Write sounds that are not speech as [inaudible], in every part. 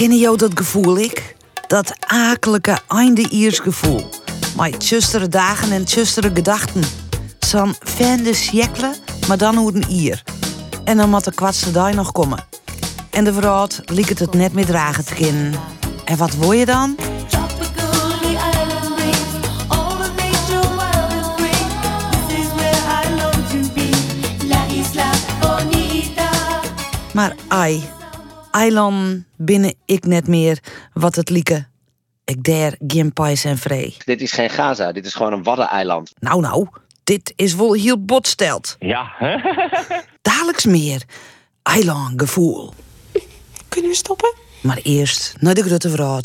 Kennen jou dat gevoel, ik? Dat akelige einde-iersgevoel. Maar tjustere dagen en tjustere gedachten. Zo'n fende sjekle, maar dan hoe een ier. En dan moet de kwartste dag nog komen. En de vrouw liek het het net meer dragen te kennen. En wat wil je dan? Maar ai, eiland binnen ik net meer wat het lieke. Ik der geen pais en vree. Dit is geen Gaza, dit is gewoon een waddeneiland. Nou nou, dit is wel heel botsteld. Ja, hè? [laughs] Dadelijks meer. Eiland gevoel. Kunnen we stoppen? Maar eerst naar de grote vrouw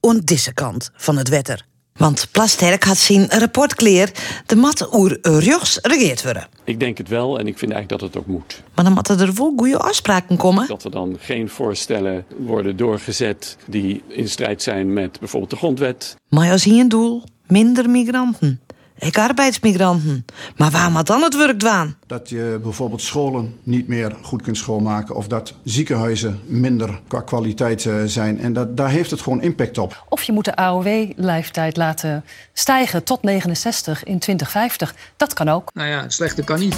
aan deze kant van het wetter. Want Plasterk had zijn rapport klaar. De mat oer rechts regeerd worden. Ik denk het wel en ik vind eigenlijk dat het ook moet. Maar dan moeten er wel goede afspraken komen. Dat er dan geen voorstellen worden doorgezet die in strijd zijn met bijvoorbeeld de grondwet. Maar als hier een doel, minder migranten. Ik arbeidsmigranten. Maar waar moet dan het werk dwaan? Dat je bijvoorbeeld scholen niet meer goed kunt schoonmaken of dat ziekenhuizen minder qua kwaliteit eh, zijn. En dat, daar heeft het gewoon impact op. Of je moet de AOW-leeftijd laten stijgen tot 69 in 2050. Dat kan ook. Nou ja, slechter kan niet.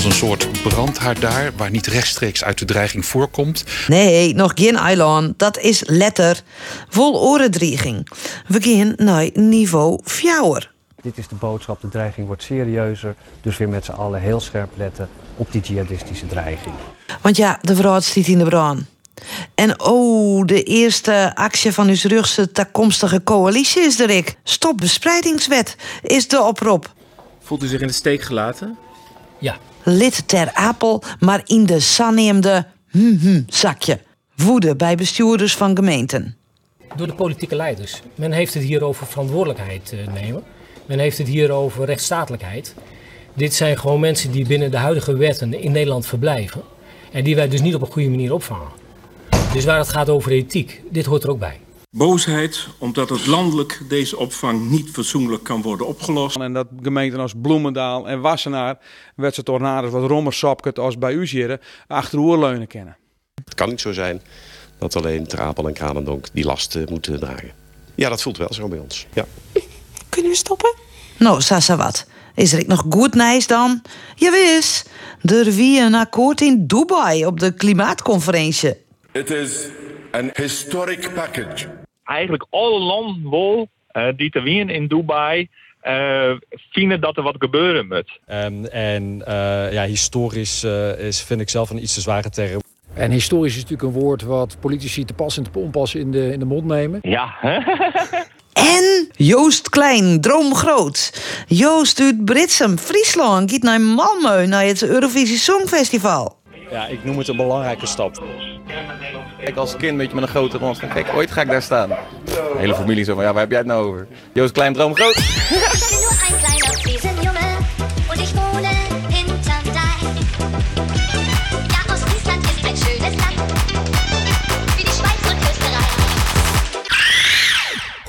Als een soort brandhaard daar, waar niet rechtstreeks uit de dreiging voorkomt. Nee, nog geen eiland. Dat is letter. Vol orendrieging. We gaan naar niveau fjouwer. Dit is de boodschap, de dreiging wordt serieuzer. Dus weer met z'n allen heel scherp letten op die jihadistische dreiging. Want ja, de vrouw stiet in de brand. En oh, de eerste actie van uw rugse toekomstige coalitie is er ik. Stop bespreidingswet is de oproep. Voelt u zich in de steek gelaten? Ja. Lid ter apel, maar in de sanneemde hm-hm zakje. Woede bij bestuurders van gemeenten. Door de politieke leiders. Men heeft het hier over verantwoordelijkheid eh, nemen. Men heeft het hier over rechtsstatelijkheid. Dit zijn gewoon mensen die binnen de huidige wetten in Nederland verblijven. En die wij dus niet op een goede manier opvangen. Dus waar het gaat over ethiek, dit hoort er ook bij. Boosheid omdat het landelijk deze opvang niet fatsoenlijk kan worden opgelost. En dat gemeenten als Bloemendaal en Wassenaar werd ze tornado's wat rommersapket als bij u hier achter de oerleunen kennen. Het kan niet zo zijn dat alleen Trapel en Kranendonk die last eh, moeten dragen. Ja, dat voelt wel zo bij ons. Ja. [laughs] Kunnen we stoppen? Nou, Sasa wat. Is er ik nog goed nieuws dan? Ja, wis. Er wie een akkoord in Dubai op de klimaatconferentie. It is an historic package. Eigenlijk alle landen wel, eh, die te winnen in Dubai eh, vinden dat er wat gebeuren moet. Ehm, en eh, ja, historisch eh, is, vind ik zelf een iets te zware term. En historisch is natuurlijk een woord wat politici te pas en te onpas in de, in de mond nemen. Ja, [laughs] En Joost Klein, droomgroot. Joost uit Britsum, Friesland, gaat naar Malmö naar het Eurovisie Songfestival. Ja, ik noem het een belangrijke stap. Ik als kind beetje met een grote rond van, kijk, ooit ga ik daar staan. De hele familie zo van, ja, waar heb jij het nou over? Joost Klein, droom groot. [laughs] [laughs]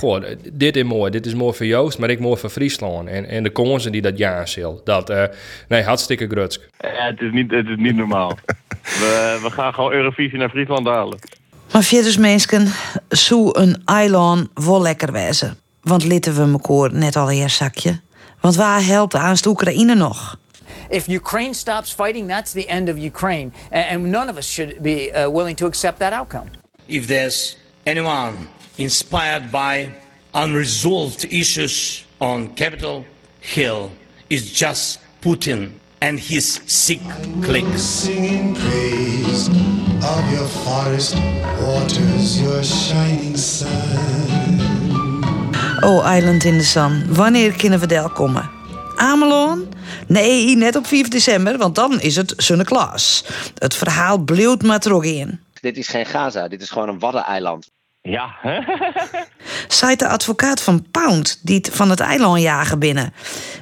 Goh, dit is mooi. Dit is mooi voor Joost, maar ik mooi voor Friesland. En, en de kansen die dat jaar zal. Dat, eh, nee, hartstikke grutsk. Ja, het, is niet, het is niet normaal. [laughs] we, we gaan gewoon Eurovisie naar Friesland halen. Maar verder mensen, zo een eiland wel lekker wezen. Want litten we mekaar net al eerst zakje. Want waar helpt aan de Oekraïne nog? If Ukraine stops fighting, that's the end of Ukraine. And, and none of us should be uh, willing to accept that outcome. If there's anyone inspired by unresolved issues on Capitol Hill, it's just Putin and his sick cliques. Singing praise of your forest waters, your shining sun. Oh, Island in the Sun. Wanneer kunnen we daar komen? Amelon? Nee, net op 4 december, want dan is het Sinterklaas. Het verhaal bleeuwt maar terug in. Dit is geen Gaza, dit is gewoon een waddeneiland. Ja. [laughs] zei de advocaat van Pound, die het van het eiland jagen binnen.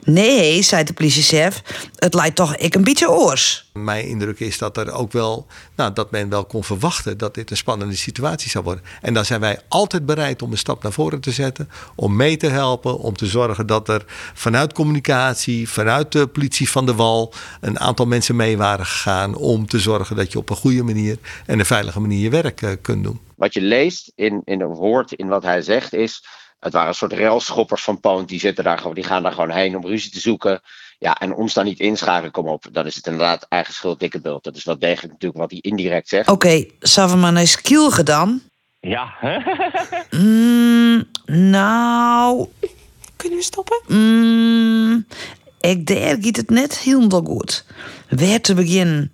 Nee, zei de politiechef, het lijkt toch ik een beetje oors. Mijn indruk is dat er ook wel, nou, dat men wel kon verwachten dat dit een spannende situatie zou worden. En dan zijn wij altijd bereid om een stap naar voren te zetten, om mee te helpen, om te zorgen dat er vanuit communicatie, vanuit de politie van de wal, een aantal mensen mee waren gegaan om te zorgen dat je op een goede manier en een veilige manier je werk uh, kunt doen. Wat je leest in, in een woord, in wat hij zegt, is. Het waren een soort railschoppers van Poont. Die, zitten daar gewoon, die gaan daar gewoon heen om ruzie te zoeken. Ja, en ons dan niet inschakelen, kom op. Dan is het inderdaad eigen schuld, dikke bult. Dat is wel degelijk natuurlijk wat hij indirect zegt. Oké, okay, Saverman is kielge dan? Ja. [laughs] mm, nou... Kunnen we stoppen? Mm, ik denk gaat het net heel goed. Waar te beginnen?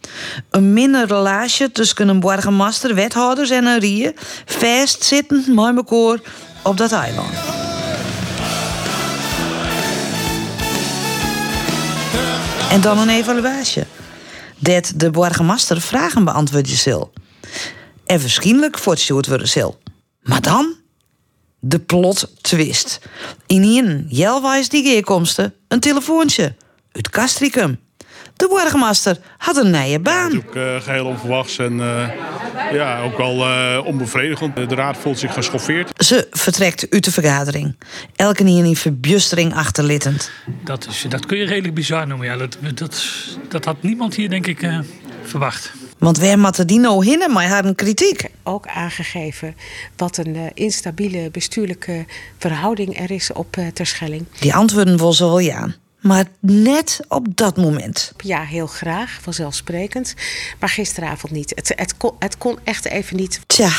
Een minder relatie tussen een burgemeester, wethouders en een rie. Vastzittend met elkaar op dat eiland. En dan een evaluatie. Dat de burgemeester vragen beantwoord je zil. En waarschijnlijk voortstuurd worden zil. Maar dan? De plot twist. In een jelwijs die geerkomsten een telefoontje. Uit Castricum. De burgemeester had een nieuwe baan. Ja, natuurlijk uh, geheel onverwachts en uh, ja, ook wel uh, onbevredigend. De raad voelt zich geschoffeerd. Ze vertrekt uit de vergadering. Elke niet in verbustering achterlittend. Dat, is, dat kun je redelijk bizar noemen. Ja, dat, dat, dat had niemand hier denk ik verwacht. Want waar matte die nou hinnen, maar haar een kritiek. Ook aangegeven wat een uh, instabiele bestuurlijke verhouding er is op uh, Terschelling. Die antwoorden ze wel ja. Maar net op dat moment. Ja, heel graag, vanzelfsprekend. Maar gisteravond niet. Het, het, kon, het kon echt even niet. Tja,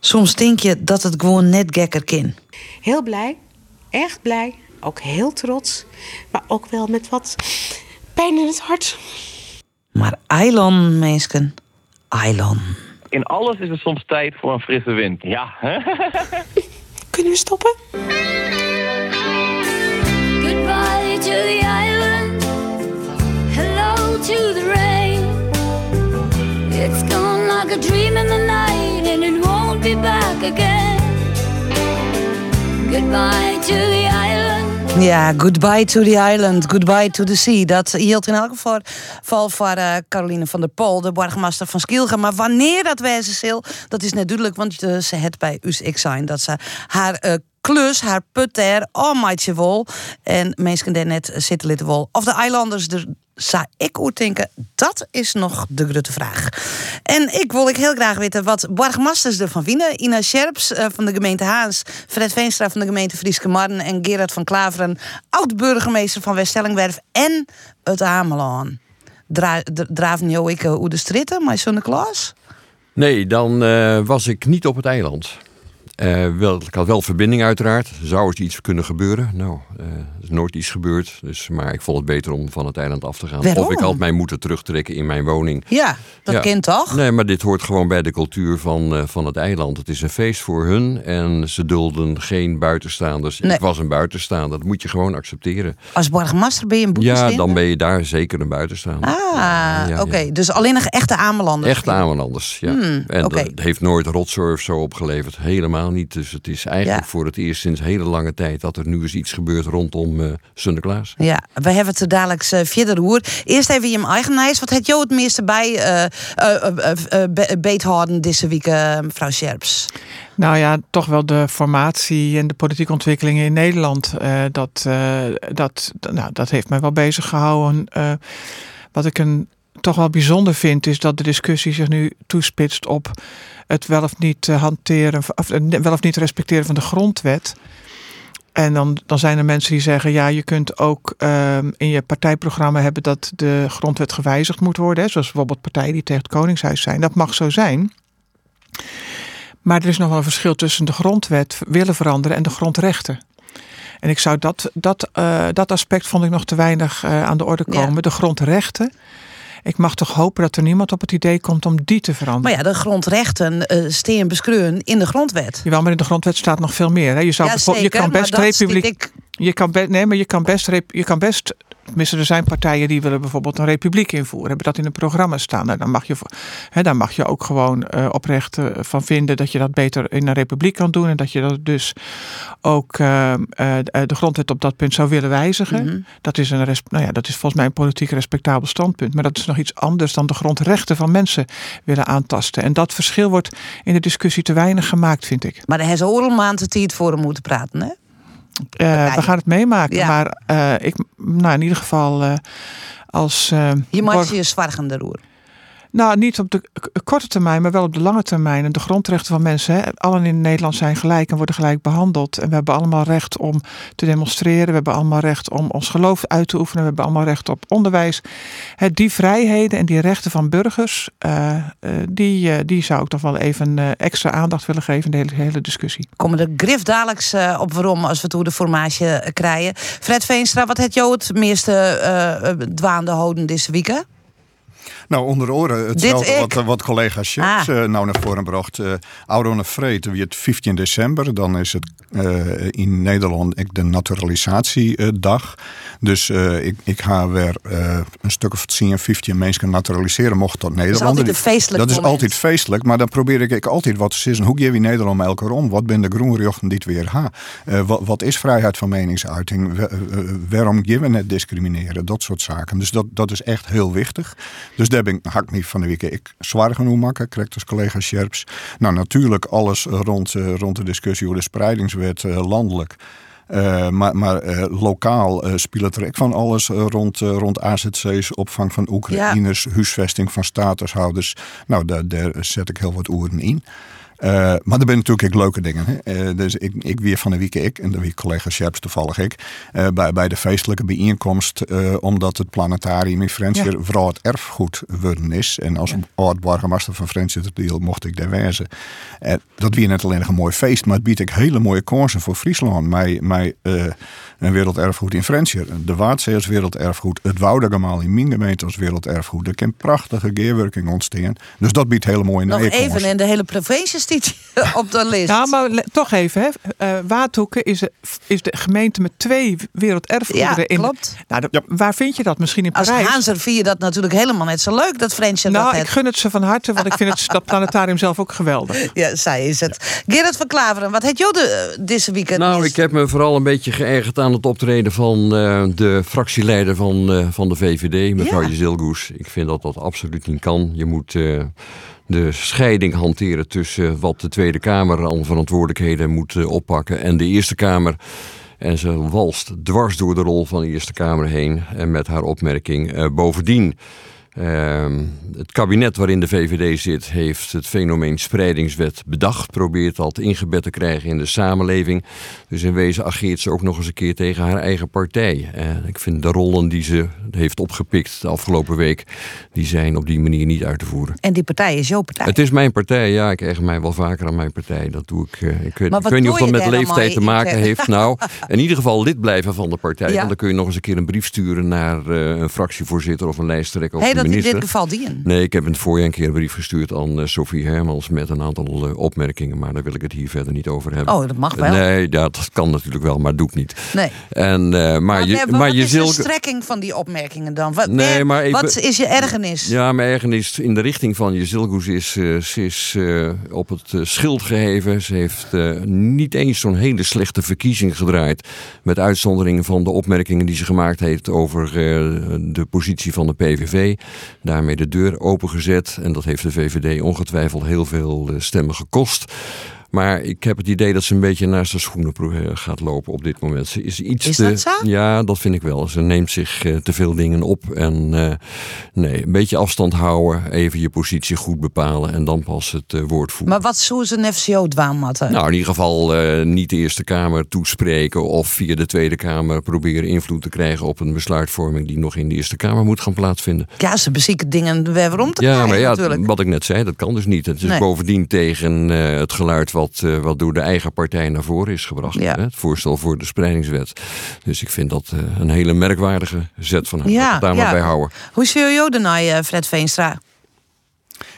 soms denk je dat het gewoon net gekker kan. Heel blij, echt blij, ook heel trots. Maar ook wel met wat pijn in het hart. Maar eiland, mensen. Eiland. In alles is er soms tijd voor een frisse wind. Ja. [laughs] Kunnen we stoppen? Goodbye to the island. Hello to the rain. It's gone like a dream in the night and it won't be back again. Goodbye to the island. Ja, goodbye to the island, goodbye to the sea. Dat hield in elk geval voor uh, Caroline van der Pol, de burgemeester van Skielgen. Maar wanneer dat wijze zil, dat is net duidelijk, want ze het bij us ik zijn dat ze haar uh, klus, haar putter, almaatje wol. En mensen daar net zitten litten wol. Of de eilanders er zou ik denken, dat is nog de grote vraag. En ik wil ik heel graag weten wat burgemeesters ervan vinden. Ina Scherps uh, van de gemeente Haans, Fred Veenstra van de gemeente Frieske Marden en Gerard van Klaveren, oud-burgemeester van Weststellingwerf en het Amelaan. Dra draven jou ik hoe de stritten, maar klas? Nee, dan uh, was ik niet op het eiland. Uh, wel, ik had wel verbinding uiteraard. Zou er iets kunnen gebeuren? Nou, uh, er is nooit iets gebeurd. Dus, maar ik vond het beter om van het eiland af te gaan. Waarom? Of ik had mij moeten terugtrekken in mijn woning. Ja, dat Ja. kent toch? Nee, maar dit hoort gewoon bij de cultuur van, eh, van het eiland. Het is een feest voor hun en ze dulden geen buitenstaanders. Nee. Ik was een buitenstaander. Dat moet je gewoon accepteren. Als burgemeester ben je een boekje Ja, dan ben je daar zeker een buitenstaander. Ah, ja, oké. Dus alleen nog echte Amelanders. Echt Amelanders, ja. Hmm, en dat heeft nooit rotzooi of zo opgeleverd. Helemaal niet. Dus het is eigenlijk Ja. voor het eerst sinds hele lange tijd... dat er nu eens iets gebeurt rondom eh Sinterklaas. Ja, we hebben het er dadelijk eh, verder hoor. Eerst even je eigen lijst. Wat had jou het meeste bij eh eh, eh, eh, be- beethouden deze week, eh, mevrouw Scherps? Nou ja, toch wel de formatie en de politieke ontwikkelingen in Nederland. eh, dat, eh, dat, nou, dat heeft mij wel bezig gehouden. Eh, wat ik een, toch wel bijzonder vind, is dat de discussie zich nu toespitst op het wel of niet eh, hanteren, of eh, wel of niet respecteren van de grondwet. En dan, dan zijn er mensen die zeggen, ja, je kunt ook ehm, in je partijprogramma hebben dat de grondwet gewijzigd moet worden. Hè, zoals bijvoorbeeld partijen die tegen het Koningshuis zijn. Dat mag zo zijn. Maar er is nog wel een verschil tussen de grondwet willen veranderen en de grondrechten. En ik zou dat, dat, eh, dat aspect vond ik nog te weinig aan de orde komen. De grondrechten. Ik mag toch hopen dat er niemand op het idee komt om die te veranderen. Maar ja, de grondrechten eh steen beschreven in de grondwet. Jawel, maar in de grondwet staat nog veel meer. Hè? Je, zou Ja, bijvoorbeeld- zeker, je kan best republiek. Je kan, be- nee, maar je kan best, je kan best Tenminste, er zijn partijen die willen bijvoorbeeld een republiek invoeren. Hebben dat in een programma staan. Nou, dan, mag je, hè, dan mag je ook gewoon eh, oprecht eh, van vinden dat je dat beter in een republiek kan doen. En dat je dat dus ook eh, eh, de grondwet op dat punt zou willen wijzigen. Mhm. dat, is een res- nou ja, dat is volgens mij een politiek respectabel standpunt. Maar dat is nog iets anders dan de grondrechten van mensen willen aantasten. En dat verschil wordt in de discussie te weinig gemaakt, vind ik. Maar de hebben ze oorlmaand het hier voor hem moeten praten, hè? Eh, we gaan het meemaken. Ja. Maar eh, ik, nou, in ieder geval eh, als. Je maakt je zwargende roer. Nou, niet op de korte termijn, maar wel op de lange termijn. En de grondrechten van mensen, hè, allen in Nederland zijn gelijk en worden gelijk behandeld. En we hebben allemaal recht om te demonstreren. We hebben allemaal recht om ons geloof uit te oefenen. We hebben allemaal recht op onderwijs. Hè, die vrijheden en die rechten van burgers, eh, eh, die, eh, die zou ik toch wel even extra aandacht willen geven in de hele, hele discussie. Komen er grif dadelijks op waarom als we het hoe de formatie eh, krijgen. Fred Veenstra, wat had jou het meeste dwaande houden deze week? Nou, onder oren Dit hetzelfde wat, wat collega Schips Ah. eh, nou naar voren bracht. Uh, Oude Vreed, wie het 15 december, dan is het eh, in Nederland ik de naturalisatiedag. Dus eh, ik, ik ga weer eh, een stuk of 10, 15 mensen naturaliseren mocht tot Nederland. altijd een feestelijk Dat is moment. altijd feestelijk, maar dan probeer ik, ik altijd wat te zeggen. Hoe geef je Nederland met elkaar om? Wat ben de groenrechten die het weer ha? Eh, wat, wat is vrijheid van meningsuiting? Wa- eh, eh, waarom geven we het discrimineren? Dat soort zaken. Dus dat, dat is echt heel wichtig. Dus ik, had ik me van de week ik zwaar genoeg maken, krijgt als collega Scherps. Nou, natuurlijk alles rond, eh, rond de discussie over de spreidingswet eh, landelijk. Eh, maar maar eh, lokaal eh speelt er ook van alles eh, rond, eh, rond AZC's, opvang van Oekraïners, huisvesting van statushouders. Nou, daar, daar zet ik heel wat oeren in. Eh, maar er zijn natuurlijk ook leuke dingen. Hè? Eh, dus ik, ik weer van de week ik, en de week collega Scherps toevallig ik, eh, bij, bij de feestelijke bijeenkomst, omdat het planetarium in Frensje Ja. vooral het erfgoed worden is. En als oud-burgemeester van Frensje deel mocht ik daar wezen. Dat weer net alleen nog een mooi feest, maar het biedt ook hele mooie kansen voor Friesland. Mij, mij een werelderfgoed in Frensje, de Waadzee als werelderfgoed, het Woudegemaal in mijn gemeente als werelderfgoed. Er kan prachtige geerwerking ontstaan. Dus dat biedt hele mooie Nog even en de hele provincie [laughs] op de list. Ja, maar toch even. Hè. Eh Waadhoeken is, de- is de gemeente met twee werelderfgoederen. Ja, in. klopt. Nou, de- Waar vind je dat? Misschien in Als Parijs? Haanser vier je dat natuurlijk helemaal net zo leuk, dat Frensje nou, dat ik het. gun het ze van harte, want ik vind het, dat planetarium zelf ook geweldig. [laughs] Ja, zij is het. Gerrit van Klaveren, wat had jou de, eh, deze weekend? Nou, ik heb me vooral een beetje geërgerd aan het optreden van eh, de fractieleider van, eh, van de VVD, mevrouw Ja. Jezilgoes. Ik vind dat dat absoluut niet kan. Je moet eh, de scheiding hanteren tussen wat de Tweede Kamer aan verantwoordelijkheden moet eh, oppakken en de Eerste Kamer. En ze walst dwars door de rol van de Eerste Kamer heen en met haar opmerking. eh, bovendien, Ehm, het kabinet waarin de VVD zit heeft het fenomeen spreidingswet bedacht. Probeert dat ingebed te krijgen in de samenleving. Dus in wezen ageert ze ook nog eens een keer tegen haar eigen partij. Ik vind de rollen die ze heeft opgepikt de afgelopen week... die zijn op die manier niet uit te voeren. En die partij is jouw partij. Het is mijn partij, ja. Ik erger mij wel vaker aan mijn partij. Dat doe ik. eh, ik weet, ik niet of dat met leeftijd te maken Ik, heeft. Nou, [laughs] in ieder geval lid blijven van de partij. Ja. Want dan kun je nog eens een keer een brief sturen naar eh, een fractievoorzitter of een lijsttrekker of Hey, in dit geval dien. Nee, ik heb in het voorjaar een keer een brief gestuurd aan eh, Sophie Hermans met een aantal eh, opmerkingen, maar daar wil ik het hier verder niet over hebben. Oh, dat mag wel. Nee, ja, dat kan natuurlijk wel, maar doe ik niet. Nee. En, eh, maar Wat, je, maar wat je is zult. de strekking van die opmerkingen dan? Wat, Nee, maar even- wat is je ergernis? Ja, mijn ergernis in de richting van Jezilgoes is, ze is op het schild geheven. Ze heeft niet eens zo'n hele slechte verkiezing gedraaid. Met uitzondering van de opmerkingen die ze gemaakt heeft over de positie van de PVV. Daarmee de deur opengezet. En dat heeft de VVD ongetwijfeld heel veel eh, stemmen gekost. Maar ik heb het idee dat ze een beetje naast de schoenen eh, gaat lopen op dit moment. Ze is iets Is te. dat zo? Ja, dat vind ik wel. Ze neemt zich eh, te veel dingen op. En eh, nee, een beetje afstand houden. Even je positie goed bepalen. En dan pas het woord voeren. Maar wat zou ze een FCO dwaanmatten? Nou, in ieder geval niet de Eerste Kamer toespreken of via de Tweede Kamer proberen invloed te krijgen op een besluitvorming die nog in de Eerste Kamer moet gaan plaatsvinden. Ja, ze bezieken dingen waarom te Ja, krijgen maar ja, natuurlijk. wat ik net zei, dat kan dus niet. Het is Nee. bovendien tegen het geluid wat, eh, wat door de eigen partij naar voren is gebracht. Ja. Hè? Het voorstel voor de spreidingswet. Dus ik vind dat eh, een hele merkwaardige zet van haar. Ja, daar ja. maar bij houden. Hoe zie je eh, Fred Veenstra?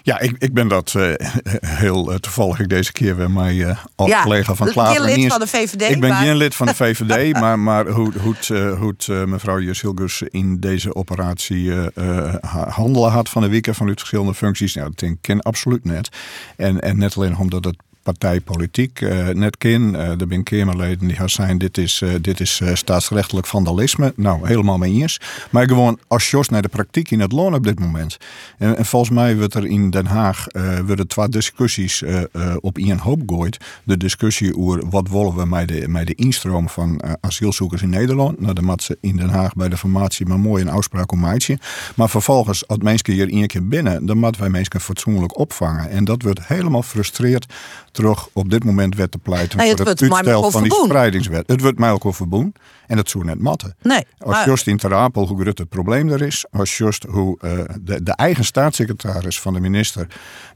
Ja, ik, ik ben dat eh, [laughs] heel toevallig deze keer weer mijn uh, Ja, collega van Klaver. geen lid Niers. van de VVD, Ik ben maar- geen lid van de [laughs] VVD, maar, maar hoe, hoe, het, hoe het, mevrouw Jus Hilgers in deze operatie eh, eh, ha- handelen had van de week vanuit verschillende functies, nou, dat denk ik ken absoluut net. En, en net alleen omdat het partijpolitiek eh, net. Eh er zijn Kamerleden die gaan zijn, dit is, eh, dit is eh, staatsrechtelijk vandalisme. Nou, helemaal mee eens. Maar gewoon als Jos naar de praktijk in het loon op dit moment. En, en volgens mij wordt er in Den Haag eh worden twee discussies eh, eh, op één hoop gooid. De discussie over wat willen we met de, met de instroom van eh, asielzoekers in Nederland. Nou, moet ze in Den Haag bij de formatie maar mooi een afspraak om maatje. Maar vervolgens, als mensen hier één keer binnen, dan moeten wij mensen fatsoenlijk opvangen. En dat wordt helemaal frustreerd terug op dit moment wet te pleiten het voor het uitstel wel van die spreidingswet. Het wordt mij ook wel verboen. En dat zou net matten. Nee, Als maar- Jost in Ter Apel hoe groot het probleem er is. Als Jost hoe eh, de, de eigen staatssecretaris van de minister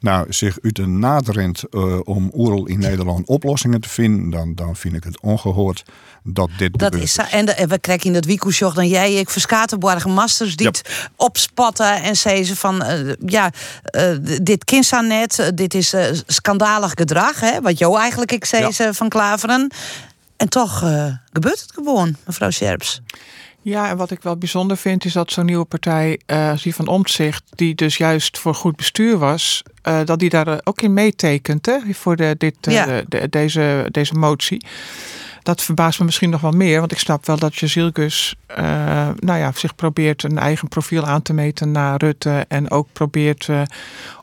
nou, zich uit een naderend eh, om oerl in Nederland oplossingen te vinden. Dan, dan vind ik het ongehoord dat dit Dat is, zo. en, de, en we krijgen in dat weekoesjoch dan jij, ik verskatenborgen masters die het opspatten en zeggen ze van eh, ja, eh, dit kind net, eh, dit is eh, schandalig gedrag, hè, wat jou eigenlijk ik zei ze van Klaveren. En toch eh, gebeurt het gewoon, mevrouw Scherps. Ja, en wat ik wel bijzonder vind is dat zo'n nieuwe partij, eh, als die van Omtzigt, die dus juist voor goed bestuur was, eh, dat die daar eh, ook in meetekent hè, voor de, dit, eh, Ja. de- deze, deze motie. Dat verbaast me misschien nog wel meer, want ik snap wel dat Jezilgus eh nou ja, zich probeert een eigen profiel aan te meten naar Rutte en ook probeert eh,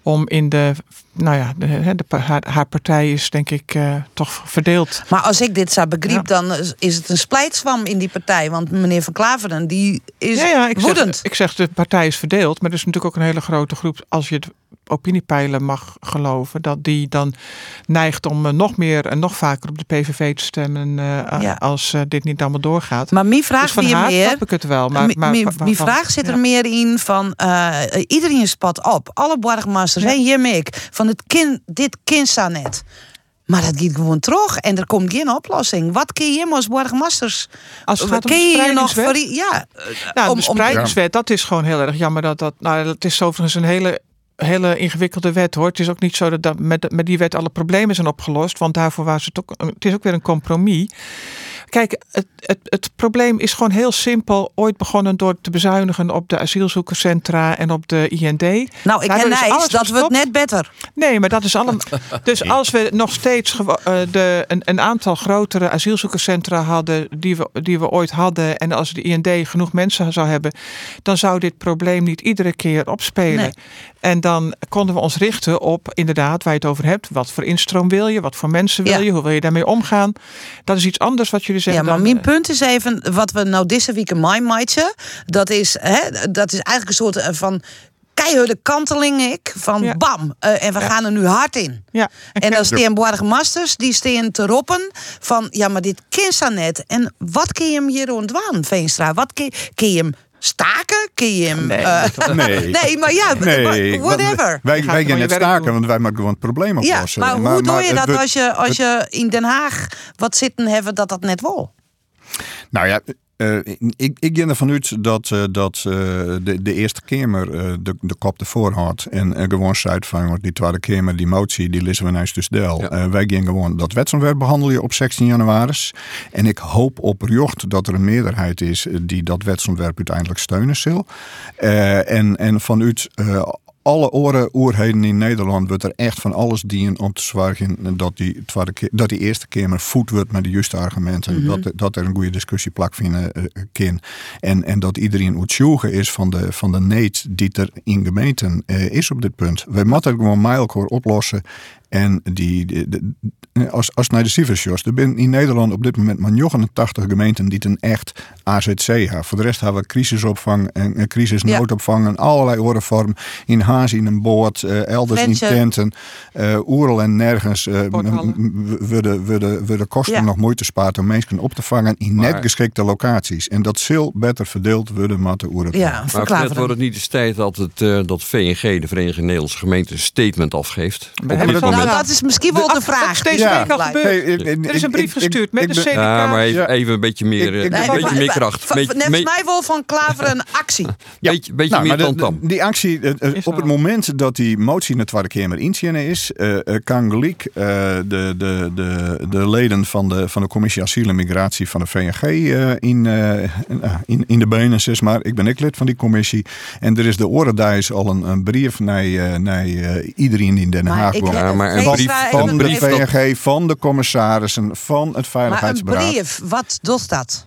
om in de, nou ja, de, haar, haar partij is denk ik eh, toch verdeeld. Maar als ik dit zou begreep, dan is- is het een splijtswam in die partij. Want meneer Van Klaveren, die is ja, ja, ik woedend. Zeg, ik zeg, de partij is verdeeld. Maar er is natuurlijk ook een hele grote groep, als je het opiniepeilen mag geloven, dat die dan neigt om eh, nog meer en nog vaker op de PVV te stemmen eh, Ja. als eh, dit niet allemaal doorgaat. Maar mijn vraag dus van haar meer- snap ik het wel. Maar, maar, mi- maar- Mijn vraag zit er ja. meer in van eh, iedereen spat op. Alle borgmasters, en Jim ik, van het kind, dit kind staat net. Maar dat gaat gewoon terug en er komt geen oplossing. Wat kun je als borgmasters? Als het gaat om je nog spreidingswet? voor, ja, Nou, om- de spreidingswet, dat is gewoon heel erg jammer. Dat, dat, nou, dat is overigens een hele, hele ingewikkelde wet hoor. Het is ook niet zo dat, met, met die wet alle problemen zijn opgelost. Want daarvoor was het ook, het is ook weer een compromis. Kijk, het, het, het probleem is gewoon heel simpel. Ooit begonnen door te bezuinigen op de asielzoekerscentra en op de IND. Nou, ik Daardoor ken is alles dat wordt gestopt. net beter. Nee, maar dat is allemaal. [laughs] Dus als we nog steeds eh, de, een, een aantal grotere asielzoekerscentra hadden die we, die we ooit hadden. En als de IND genoeg mensen zou hebben, dan zou dit probleem niet iedere keer opspelen. Nee. En dan konden we ons richten op, inderdaad, waar je het over hebt. Wat voor instroom wil je? Wat voor mensen wil Ja. je? Hoe wil je daarmee omgaan? Dat is iets anders wat jullie Ja, maar dan, mijn eh, punt is even, wat we nou deze week een mindmaatje, dat is, hè, dat is eigenlijk een soort eh, van keiharde kanteling ik, van bam, eh, en we gaan er nu hard in. Ja. En dan staan Borgmasters, die staan te roepen van, ja, maar dit kind net. En wat kun je hem hier ontwaan, Veenstra? Wat kun je hem staken? Kun je hem... eh, [laughs] Nee. [laughs] nee, maar ja, Nee, whatever. Wij, wij gaan net staken, want wij maken gewoon het probleem Ja, oplossen. maar hoe doe je dat als je, als het- je in Den Haag wat zitten hebben dat dat net wil? Nou ja, eh, ik, ik ga ervan uit dat, eh, dat eh, de, de Eerste Kamer de, de kop ervoor had. En gewoon zei van die Tweede Kamer, die motie, die lezen we naast dus del. Wij gaan gewoon dat wetsontwerp behandelen op 16 januari. En ik hoop oprecht dat er een meerderheid is die dat wetsontwerp uiteindelijk steunen zal. En, en vanuit alle oren oerheden in Nederland wordt er echt van alles dienen om te zorgen dat die, keer, dat die eerste kamer voet wordt met de juiste argumenten. Mhm. dat, dat er een goede discussie vinden eh, kan. En, en dat iedereen uitsjoegen is van de, van de need die er in gemeenten eh, is op dit punt. Wij moeten het gewoon elkaar oplossen. En die, die- de- als, als naar de cijfers Jos, er zijn in Nederland op dit moment maar 89 gemeenten die een echt AZC hebben. Voor de rest hebben we crisisopvang en, en crisisnoodopvang en allerlei andere vormen. In Haas, in een boot, eh, elders Mensen. in tenten, eh oerel en nergens eh, worden kosten Ja. nog moeite spaart om mensen op te vangen in net geschikte locaties. En dat zal beter verdeeld worden met de oeren. Ja, Maar net wordt het niet eens tijd dat, het, eh, dat VNG, de Vereniging Nederlandse Gemeenten, een statement afgeeft. hebben dit het al want dat is misschien wel de vraag. Deze week al gebeurd. er is een brief gestuurd met de CDK. Ja, maar even, even een beetje meer, Nee, een maar- beetje meer kracht. Als mij wel van Klaver een actie. [laughs] beetje beetje Nou, meer maar tamtam. de- Die actie, eh, eh, op het moment dat die motie in de Tweede Kamer inzien is, eh, eh, kan gelijk eh, de, de, de, de leden van de, van de Commissie Asiel en Migratie van de VNG eh, in, eh, in, in de benen, zeg maar. Ik ben ook lid van die commissie. En er is de Orenduis al een, een brief naar, eh, naar eh, iedereen in Den Maar Haag. ik- woont. Ja, maar een brief- van een de brief VNG, van de commissarissen, van het Maar een Veiligheidsberaad. brief, wat doet dat?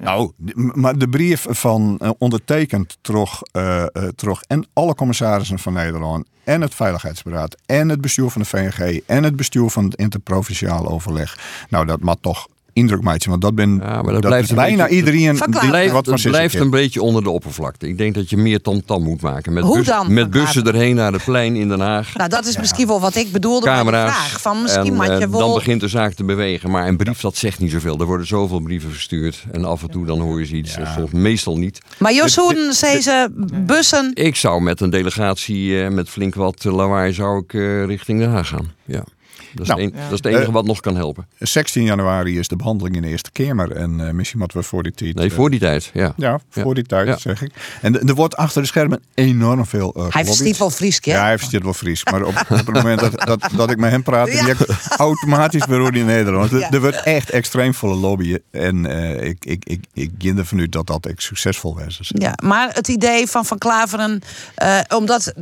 Nou, maar de brief van eh, ondertekend toch, eh, eh, toch en alle commissarissen van Nederland en het Veiligheidsberaad en het bestuur van de VNG en het bestuur van het interprovinciaal overleg. Nou, dat mag toch indruk maken, want dat ben Ja, maar dat, dat blijft is bijna beetje, iedereen Het die blijft, wat het blijft een beetje onder de oppervlakte. Ik denk dat je meer tamtam moet maken. Met, Hoe bus- dan, met bussen erheen naar het plein in Den Haag. Nou, dat is misschien wel wat ik bedoelde de camera's. vraag. Van misschien en, eh, je wel... Dan begint de zaak te bewegen. Maar een brief, dat zegt niet zoveel. Er worden zoveel brieven verstuurd. En af en toe dan hoor je ze iets. Soms meestal niet. Maar Jos Hoeden, deze bussen... Ik zou met een delegatie eh, met flink wat lawaai zou ik, eh, richting Den Haag gaan. Ja. Dat is, Nou, een- dat is het enige eh, wat nog kan helpen. 16 januari is de behandeling in de Eerste Kamer. En eh, misschien moeten we voor die tijd... Nee, eh, voor die tijd. Ja. Ja, voor Ja. die tijd Ja. zeg ik. En er wordt achter de schermen enorm veel uh, Hij verstiet wel Fries, hè? Ja, hij verstiet wel Fries. Maar op, op het moment dat, dat, dat ik met hem praat, Ja. automatisch weer in Nederland. Er- Ja. Er wordt echt extreem volle lobbyen. En eh, ik, ik, ik, ik ging ervan uit dat dat echt succesvol was. Dus, Ja, maar het idee van Van Klaveren, eh, omdat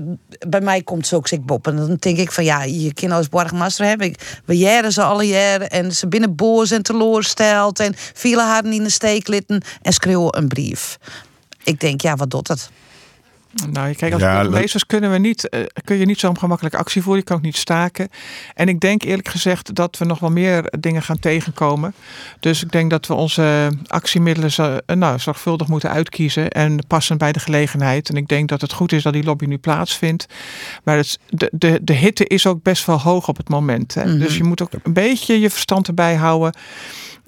bij mij komt zo ik Bob. En dan denk ik van ja, je kind als borgmaster heb ik. We jaren ze alle jaren en ze binnen boos en teleurgesteld en vielen haar in de steek litten en schreeuwen een brief. Ik denk, ja, wat doet het? Nou, kijk, als Ja, burgemeesters kunnen we niet, eh, kun je niet zo gemakkelijk actie voeren. Je kan ook niet staken. En ik denk eerlijk gezegd dat we nog wel meer dingen gaan tegenkomen. Dus ik denk dat we onze actiemiddelen zo, eh, nou, zorgvuldig moeten uitkiezen en passen bij de gelegenheid. En ik denk dat het goed is dat die lobby nu plaatsvindt. Maar het, de, de, de hitte is ook best wel hoog op het moment. Hè? Mhm. Dus je moet ook een beetje je verstand erbij houden.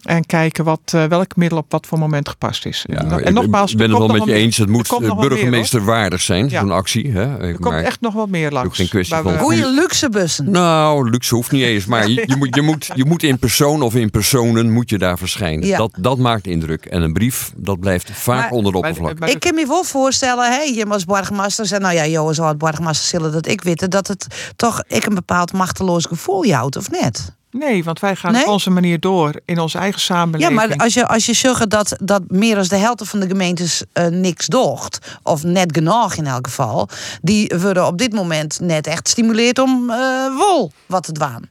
En kijken wat, eh, welk middel op wat voor moment gepast is. Ja, en ik nogmaals, ben er het wel komt met je eens. Het moet meer, hoor. burgemeester waardig zijn, Ja. zo'n actie. Hè? Er komt echt nog wat meer langs. geen kwestie van- Goeie luxe bussen. Nou, luxe hoeft niet eens. Maar [laughs] je, je, moet, je, moet, je moet in persoon of in personen moet je daar verschijnen. Ja. Dat, dat maakt indruk. En een brief, dat blijft vaak Maar- onder de maar- oppervlakte. maar- Ik kan me wel voorstellen, hè, je als borgmaster en nou ja, Johan zou het borgmaster zullen dat ik weten, dat het toch ik een bepaald machteloos gevoel houdt, of net? Nee, want wij gaan Nee? op onze manier door in onze eigen Ja, samenleving. maar als je, als je zegt dat, dat meer dan de helft van de gemeentes eh, niks docht, of net genoeg in elk geval, die worden op dit moment net echt stimuleerd om eh wol wat te dwaan.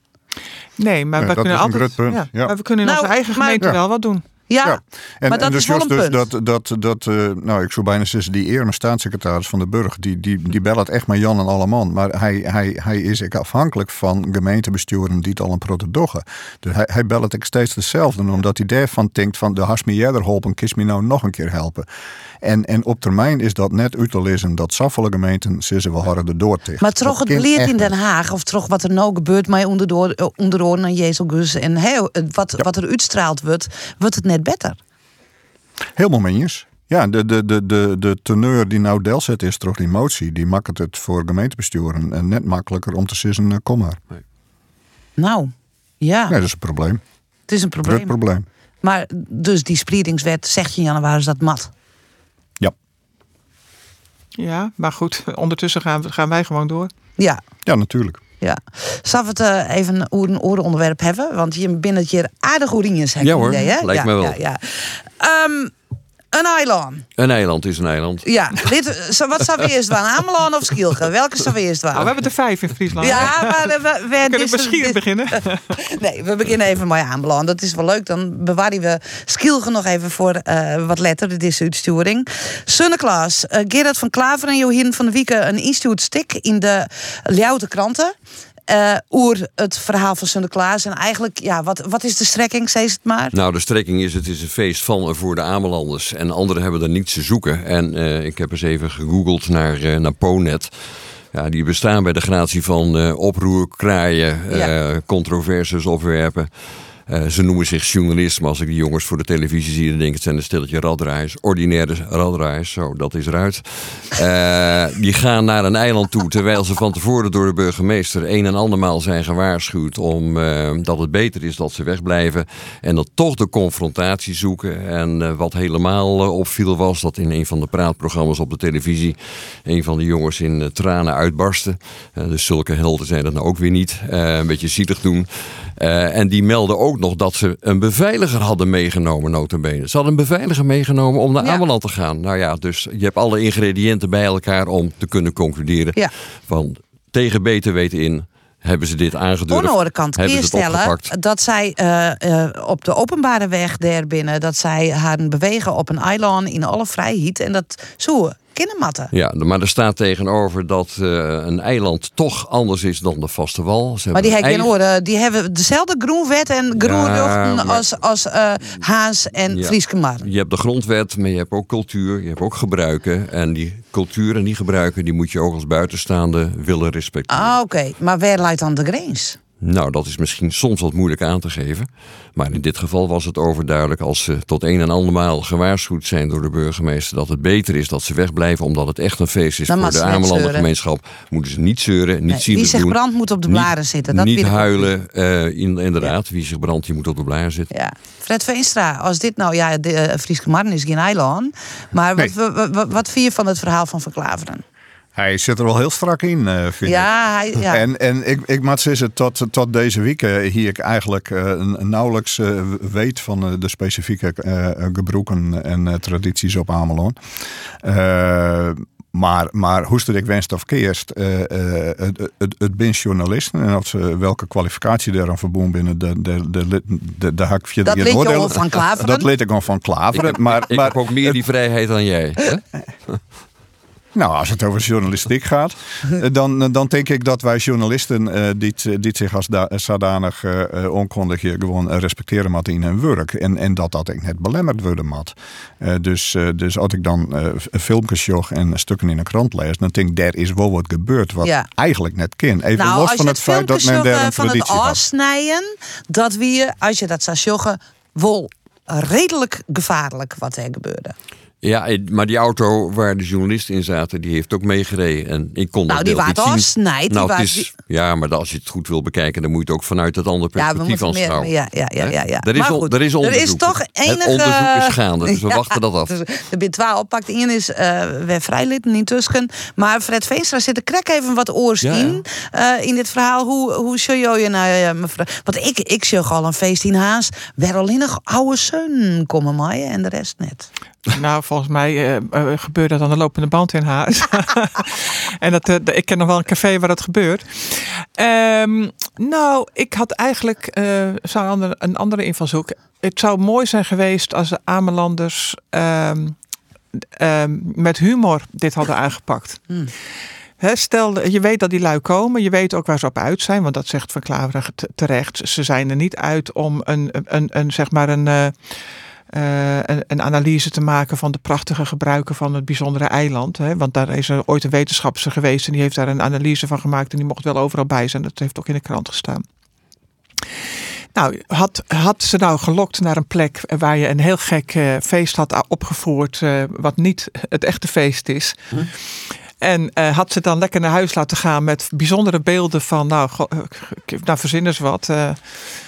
Nee, maar Ja, we dat kunnen is een altijd. groot punt, ja. Maar we kunnen in Nou, onze eigen maar- gemeente Ja. wel wat doen. Ja, En, maar dat en dus is wel een dus punt. dat, dat, dat eh, nou ik zou bijna zeggen, die eerste staatssecretaris van de Burg, die, die, die belt echt met Jan en Alleman. Maar hij, hij, hij is ook afhankelijk van gemeentebesturen die het al een protodoggen. Dus hij, hij belt ik steeds hetzelfde, omdat hij daarvan denkt van de has me jij er helpen, kies me nou nog een keer helpen. En, en op termijn is dat net uit te lezen dat zoveel gemeenten ze wel harder door tegen. Maar toch het beleid in Den Haag, of toch wat er nou gebeurt met onderdoor, eh, onderoren aan Jezus en wat, wat er uitstraald wordt, wordt het net beter. Helemaal eens. Ja, de, de, de, de, de teneur die nou delzet is door die motie, die maakt het voor gemeentebesturen en net makkelijker om te zeggen, eh, kom maar. Nou, ja, Ja, dat is een probleem. het is een Groot probleem. probleem. Maar dus die spreidingswet, zegt je in januari, is dat mat. Ja. Ja, maar goed, [laughs] ondertussen gaan, we, gaan wij gewoon door. Ja, Ja, natuurlijk. Ja. Zal we het eh, even een onderwerp hebben? Want je bent hier aardig oerinjes, heb Ja hoor, idee, hè? lijkt ja, me wel. Ja, ja. Ehm, een eiland. Een eiland is een eiland. Ja, dit, zo, wat zou we eerst doen? Ameland of Schielge? Welke zou we eerst doen? Nou, we hebben er vijf in Friesland. Ja, maar eh, we, we, Kunnen misschien beginnen? [laughs] Nee, we beginnen even bij Ameland. Dat is wel leuk. Dan bewaren we Skielge nog even voor eh, wat letter. Dit is de uitsturing. Sunneklaas, eh Gerard van Klaver en Johin van de Wieken een instituutstik in de Ljouwte kranten. Eh oer het verhaal van Sinterklaas. En eigenlijk, ja, wat, wat is de strekking, zei het maar? Nou, de strekking is: het is een feest van en voor de Amelanders. En anderen hebben er niets te zoeken. En eh, ik heb eens even gegoogeld naar, eh naar Ponet. Ja, die bestaan bij de gratie van oproer, kraaien, Ja. controversies opwerpen. Eh, ze noemen zich journalist, maar als ik die jongens voor de televisie zie, dan denk ik het zijn een stelletje raddraaiers. Ordinaire raddraaiers, zo, dat is eruit. Eh, die gaan naar een eiland toe, terwijl ze van tevoren door de burgemeester een en andermaal zijn gewaarschuwd om eh, dat het beter is dat ze wegblijven. En dat toch de confrontatie zoeken. En wat helemaal opviel was dat in een van de praatprogramma's op de televisie een van de jongens in tranen uitbarstte. Dus zulke helden zijn dat nou ook weer niet. Een beetje zielig doen. Eh, en die melden ook nog dat ze een beveiliger hadden meegenomen, notabene. Ze hadden een beveiliger meegenomen om naar Ameland te gaan. Nou ja, dus je hebt alle ingrediënten bij elkaar om te kunnen concluderen Ja. van tegen beter weten in hebben ze dit aangedurfd. Aan de andere kant stellen opgepakt. dat zij eh, eh, op de openbare weg daar binnen, dat zij haar bewegen op een eiland in alle vrijheid en dat zo kindermatten. Ja, maar er staat tegenover dat eh, een eiland toch anders is dan de vaste wal. Ze Maar die, hebben geen oren. die hebben dezelfde groenwet en groenluchten maar- als, als eh, Haas en Ja. Frieske Mar. Je hebt de grondwet, maar je hebt ook cultuur, je hebt ook gebruiken. En die cultuur en die gebruiken, die moet je ook als buitenstaande willen respecteren. Ah, oké. Maar waar leidt dan de grens? Nou, dat is misschien soms wat moeilijk aan te geven. Maar in dit geval was het overduidelijk als ze tot een en andermaal gewaarschuwd zijn door de burgemeester dat het beter is dat ze wegblijven omdat het echt een feest is Dan voor de. Amelandengemeenschap. Moeten ze niet zeuren, niet Nee, zien wie zich brandt moet op de blaren zitten. Dat niet huilen, eh, in, inderdaad. Wie zich brandt, die moet op de blaren zitten. Ja. Fred Veenstra, als dit nou, ja, de uh, Frieske Marne is geen eiland. Maar wat, wat, wat, wat vind je van het verhaal van Verklaveren? Hij zit er wel heel strak in, eh, vind Ja, ik. hij- ja. En, en ik, ik moet zeggen, tot, tot deze week eh, hier ik eigenlijk eh, nauwelijks eh, weet van eh, de specifieke eh, gebroeken en tradities op Amelon. Eh, maar, maar hoe stel ik wenst of keerst, eh, eh, het, het, het ben journalisten en of ze, welke kwalificatie daaraan verbonden binnen, de, de, de, de, de, hak via Dat liet je [laughs] van Klaveren? Dat leed ik al van Ik Klaveren. heb, maar, ik maar, heb ook meer die vrijheid dan jij. hè? [laughs] nou, als het over journalistiek gaat, [laughs] eh, dan, dan denk ik dat wij journalisten eh, die, het- die het zich als da- zodanig eh eh, hier gewoon eh, respecteren mat in hun werk. En, en dat dat ik net belemmerd worden mat. Eh, dus, eh, dus als ik dan eh, filmpjes jog en stukken in een krant lees, dan denk ik, daar is wel wat gebeurd wat Ja. eigenlijk net kan. Even nou, los van het feit dat men daar een eh, van het traditie had. afsnijden, dat wie, als je dat zou joggen, wel redelijk gevaarlijk wat er gebeurde. Ja, eh, maar die auto waar de journalisten in zaten, die heeft ook meegereden. En ik kon Nou, dat die waren niet zien. afsnijd, die Nou, is, ja, maar als je het goed wil bekijken, dan moet je het ook vanuit het andere Ja, we perspectief moeten meer. aanschouwen. Ja, ja, ja, ja, ja. Er is, Maar on- goed, er is onderzoek. Er is toch enige. Het onderzoek is gaande, dus we [laughs] Ja, wachten dat af. dus Er zijn twee oppakt. Eén is uh, weer vrijlid, niet tussen. Maar Fred Veenstra zit er krek even wat oors Ja, ja. in. eh, in dit verhaal. Hoe, hoe show je nou, eh, mevrouw? Want ik, ik zeg al een feest in Haas. Waar alleen nog oude zoon komen maaien en de rest net. Nou, volgens mij eh, gebeurt dat aan de lopende band in huis. [laughs] en dat, eh, ik ken nog wel een café waar dat gebeurt. Ehm, nou, ik had eigenlijk zou een andere, invalshoek. Het zou mooi zijn geweest als de Amelanders ehm, ehm, met humor dit hadden aangepakt. Hmm. Stel, je weet dat die lui komen. Je weet ook waar ze op uit zijn. Want dat zegt Van Klaveren te- terecht. Ze zijn er niet uit om een, een, een zeg maar een, eh, een, analyse te maken van de prachtige gebruiken van het bijzondere eiland. Hè? Want daar is er ooit een wetenschapper geweest en die heeft daar een analyse van gemaakt en die mocht wel overal bij zijn. Dat heeft ook in de krant gestaan. Nou, had, had ze nou gelokt naar een plek waar je een heel gek eh, feest had opgevoerd, eh, wat niet het echte feest is. En eh, had ze dan lekker naar huis laten gaan met bijzondere beelden van, nou, eh, nou verzin eens wat. eh,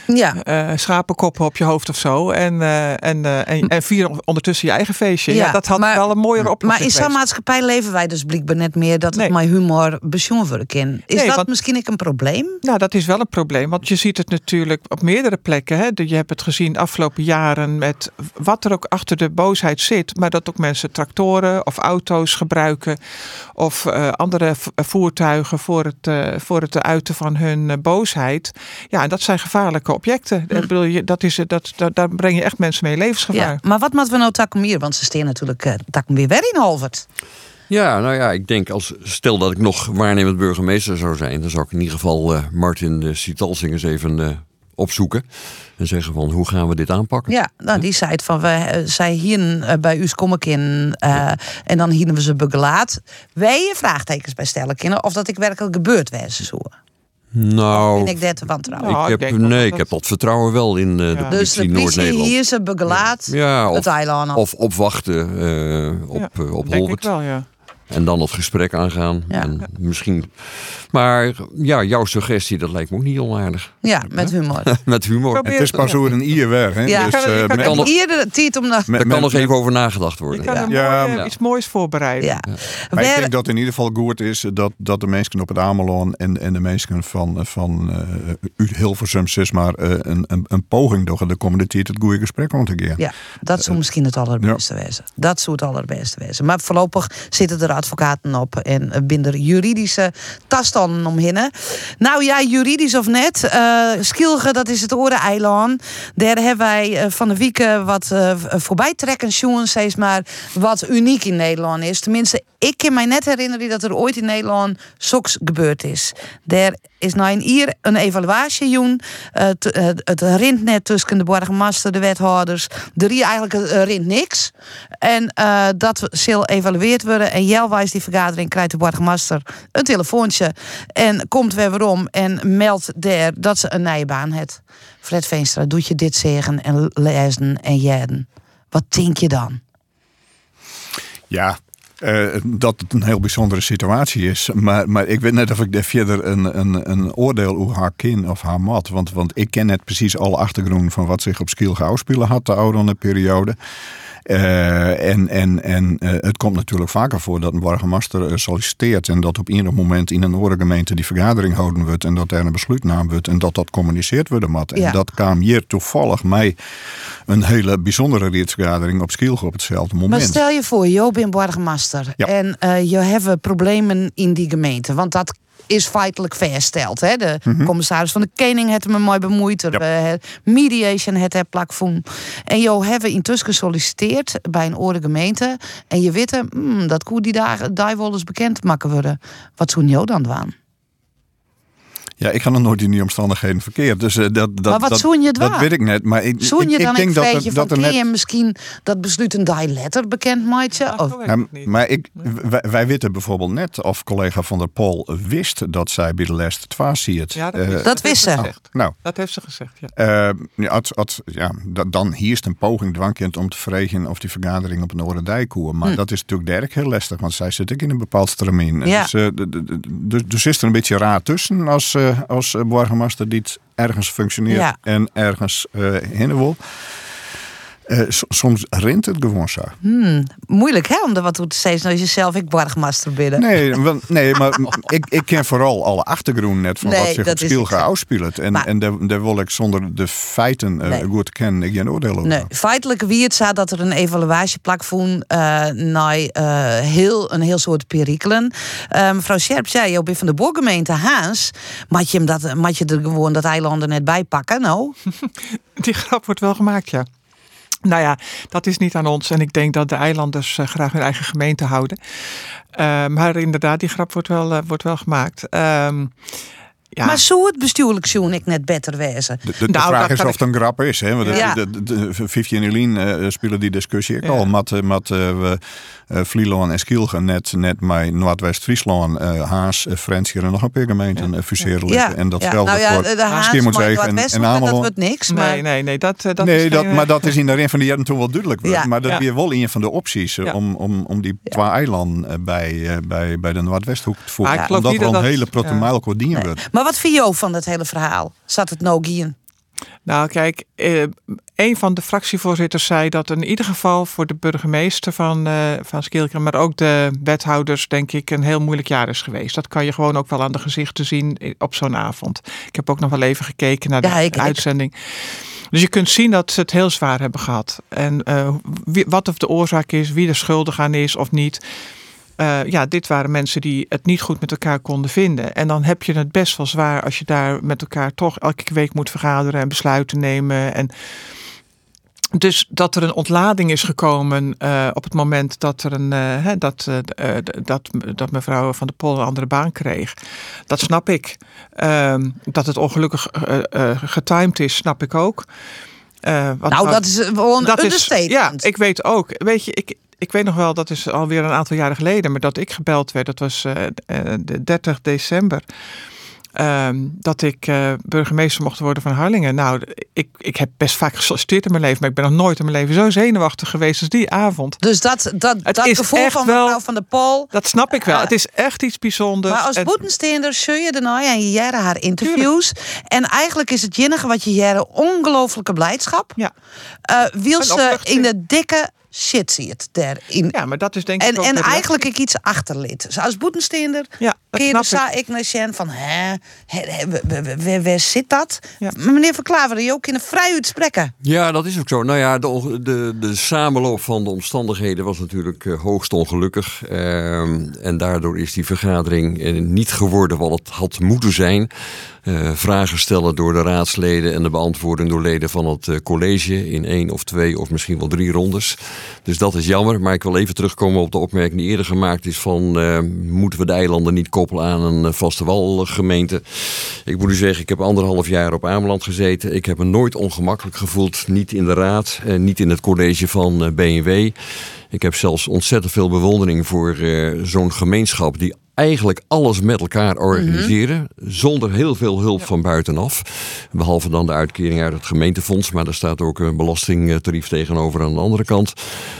Ja. eh, schapenkoppen op je hoofd of zo. En, eh, en, eh, en, en vier ondertussen je eigen feestje. Ja, dat had wel een mooiere oplossing Maar in zo'n maatschappij leven wij dus blijkbaar net meer dat het met humor besjoen worden kan. Is Nee, dat want- misschien ook een probleem? Nou, dat is wel een probleem. Want je ziet het natuurlijk op meerdere plekken. Hè. Je hebt het gezien de afgelopen jaren met wat er ook achter de boosheid zit. Maar dat ook mensen tractoren of auto's gebruiken. Of eh, andere v- voertuigen voor het, eh, voor het uiten van hun eh, boosheid. Ja, en dat zijn gevaarlijke objecten. Ik bedoel, je- dat is, dat, dat, daar breng je echt mensen mee levensgevaar. Ja. Maar wat moeten we nou takken hier? Want ze staan natuurlijk uh, takken weer weer in Halvert. Ja, nou ja, ik denk als stel dat ik nog waarnemend burgemeester zou zijn, dan zou ik in ieder geval eh, Martin de Citalsing eens even eh, opzoeken en zeggen van hoe gaan we dit aanpakken? Ja, nou, die zei het van, we, eh, zij hier eh, bij u kom ik in eh, en dan hielden we ze begelaat. Wij je vraagtekens bij stellen kunnen of dat ik werkelijk gebeurd was. Zo. Nou, Ben ik daar te wantrouwen? Nou, ik ik heb, denk nee, dat ik heb dat vertrouwen wel in eh, de Dus politie de politie Noord-Nederland. hier ze begelaat Ja, het of, eiland. of opwachten eh, op, Ja, op denk ik Holwert. wel, ja. En dan het gesprek aangaan. Ja. En misschien. Maar ja, jouw suggestie, dat lijkt me ook niet onaardig. Ja, met humor. [laughs] Met humor. Probeer- Het is pas over een ier weg. Hè? Ja. Dus, [laughs] kan- eh, kan- met- kan nog- Hier de tijd om Daar kan nog even over nagedacht Je worden. kan Ja, mooi, eh, iets moois voorbereiden. Ja. Maar ik denk dat in ieder geval goed is dat, dat de mensen op het Amelon en, en de mensen van, van uh, Hilversum zeg maar, uh, een, een, een poging doen de komende tijd het goede gesprek om te gaan. Ja, dat zou misschien het allerbeste wezen. Dat zou het allerbeste wezen. Maar voorlopig zitten er advocaten op en binnen juridische tastanden omheen. Nou ja, juridisch of net. Uh, Skilge, dat is het Oren-eiland. Daar hebben wij uh, van de week uh, wat voorbij trekken, steeds maar wat uniek in Nederland is. Tenminste, ik kan mij net herinneren dat er ooit in Nederland zoks gebeurd is. Daar is na een jaar een evaluatie doen. Uh, het rint net tussen de burgemeester, de wethouders. Er is eigenlijk uh, rint niks. En uh, dat zal evalueerd worden. En jelwijs die vergadering krijgt de burgemeester een telefoontje. En komt weer weer en meldt daar dat ze een nieuwe heeft. Fred Veenstra, doet je dit zeggen en lezen en jeden. Wat denk je dan? Ja, uh, dat het een heel bijzondere situatie is. Maar, maar ik weet net of ik daar verder een, een, een oordeel over haar kind of haar mat. Want, want ik ken net precies alle achtergronden van wat zich op Skiel uitspelen had de oude periode. Uh, en en, en uh, het komt natuurlijk vaker voor dat een burgemeester solliciteert en dat op ieder moment in een andere gemeente die vergadering houden wordt en dat er een besluit genomen wordt en dat dat communiceerd. Ja. En dat kwam hier toevallig mij een hele bijzondere raadsvergadering op Skielge op hetzelfde moment. Maar stel je voor, je bent burgemeester Ja. en je hebt problemen in die gemeente, want dat is feitelijk vastgesteld. Hè? De Mhm. commissaris van de Koning heeft me mooi bemoeid. Er, eh, mediation het er plakvoen. En je hebben intussen gesolliciteerd bij een oorde gemeente. En je weet, hmm, dat koe die daar, daar wel eens bekend maken worden. Wat zou jou dan doen? Ja, ik ga nog nooit in die omstandigheden verkeerd. Dus, uh, dat, dat, Maar wat dat, zoen je het Dat weet ik net. Maar ik, Zoen ik, je ik dan denk een dat, dat er net je misschien dat besluit een die letter bekend maatje? Of, Ja, maar ik, wij, wij weten bijvoorbeeld net of collega van der Pol wist dat zij bij de les 12 ziet. Ja, dat Eh, wist- dat wist ze. oh, nou, Dat heeft ze gezegd, ja. eh, ja, dat, dan hier is een poging dwangkind om te vregen of die vergadering op een Oorendijk koer. Maar Hm. dat is natuurlijk derk heel lastig, want zij zit ook in een bepaald stramien. Ja. Dus, eh, dus, dus is er een beetje raar tussen als, als eh, burgemeester die ergens functioneert Ja. en ergens eh heen wil. Eh, soms rent het gewoon zo. Hmm, moeilijk hè, om er wat toe te zeggen als je zelf ik burgemeester binnen. Nee, [laughs] wel- nee maar ik, ik ken vooral alle achtergronden net van Nee, wat zich op uitspelen. En, Maar- en daar, daar wil ik zonder de feiten eh, Nee. goed te kennen ik geen oordeel over. Nee, feitelijk wie het staat dat er een evaluatieplakvoen uh, naar uh, heel, een heel soort perikelen. Uh, mevrouw Scherp zei, je bent van de boorgemeente Haans. Mag je, hem dat, mag je er gewoon dat eiland er net bij pakken? Nou, [laughs] Die grap wordt wel gemaakt, ja. Nou ja, dat is niet aan ons. En ik denk dat de eilanders uh, graag hun eigen gemeente houden. Uh, maar inderdaad, die grap wordt wel, uh, wordt wel gemaakt. Um, ja. Maar zou het bestuurlijk zoen ik net beter wezen? De, de, de Nou, vraag is of het een grap is. Hè? Want Ja. de, de, de, de, Vivi en Eline uh, spelen die discussie ook Ja. al. Met, uh, met uh, uh, Vlieland en Skielgen net, net met Noordwest-Friesland, uh, Haas, uh, Frans hier en nog een paar gemeenten uh, fuseren Ja, En dat ja. geldt nou ja, voor de, maar en, en dat Ameland. wordt niks. Maar... Nee, nee, nee. Dat, dat nee, is dat, geen, maar dat is in de rin van de jaren toen wel duidelijk werd. Ja. Maar dat Ja. weer wel een van de opties uh, Ja. om, om, om die twee eilanden bij, uh, bij, bij de Noordwesthoek te ik geloof Omdat er dat een hele dienen Nee. wordt. Maar wat vind je van het hele verhaal? Zat het nou in? Nou, kijk, eh, een van de fractievoorzitters zei dat in ieder geval voor de burgemeester van, eh van Skilken, maar ook de wethouders, denk ik, een heel moeilijk jaar is geweest. Dat kan je gewoon ook wel aan de gezichten zien op zo'n avond. Ik heb ook nog wel even gekeken naar de Ja, ik- ik- uitzending. Dus je kunt zien dat ze het heel zwaar hebben gehad. En eh, wie, wat of de oorzaak is, wie er schuldig aan is of niet. Uh, ja, dit waren mensen die het niet goed met elkaar konden vinden. En dan heb je het best wel zwaar als je daar met elkaar toch elke week moet vergaderen en besluiten nemen. En dus dat er een ontlading is gekomen uh, op het moment dat, er een, uh, hè, dat, uh, dat, dat mevrouw Van der Pol een andere baan kreeg. Dat snap ik. dat het ongelukkig getimed is, snap ik ook. nou, dat is gewoon dat een is, Ja, ik weet ook. Weet je, ik, ik weet nog wel, dat is alweer een aantal jaren geleden, maar dat ik gebeld werd, dat was uh, uh, de 30 december. ehm, dat ik eh, burgemeester mocht worden van Harlingen. Nou, ik, ik heb best vaak gesolliciteerd in mijn leven, maar ik ben nog nooit in mijn leven zo zenuwachtig geweest als die avond. Dus dat, dat, Het dat is gevoel van wel- mevrouw van der Pol. Dat snap ik wel. Eh, het is echt iets bijzonders. Maar als En- boetensteender zul je daarna en je jaren haar interviews. En eigenlijk is het enige wat je jaren ongelooflijke blijdschap. Ja. Eh, En ze in de dikke shit ziet daarin. Ja, maar dat is denk en, ik ook En eigenlijk ik iets achterlid. Dus als boetensteender Ja, dat keerde sa ik naar Sjen van, hè, waar zit dat? Meneer Verklaveren, je ook in een vrij spreken. Ja, dat is ook zo. Nou ja, de, de, de samenloop van de omstandigheden was natuurlijk eh, hoogst ongelukkig. Ehm, en daardoor is die vergadering eh, niet geworden wat het had moeten zijn. Eh, vragen stellen door de raadsleden en de beantwoording door leden van het eh, college in één of twee of misschien wel drie rondes. Dus dat is jammer. Maar ik wil even terugkomen op de opmerking die eerder gemaakt is van eh, moeten we de eilanden niet koppelen aan een eh, vaste walgemeente. Ik moet u zeggen, ik heb anderhalf jaar op Ameland gezeten. Ik heb me nooit ongemakkelijk gevoeld. Niet in de raad, eh, niet in het college van BNW. Ik heb zelfs ontzettend veel bewondering voor zo'n gemeenschap die eigenlijk alles met elkaar organiseren. Zonder heel veel hulp van buitenaf. Behalve dan de uitkering uit het gemeentefonds. Maar daar staat ook een belastingtarief tegenover aan de andere kant.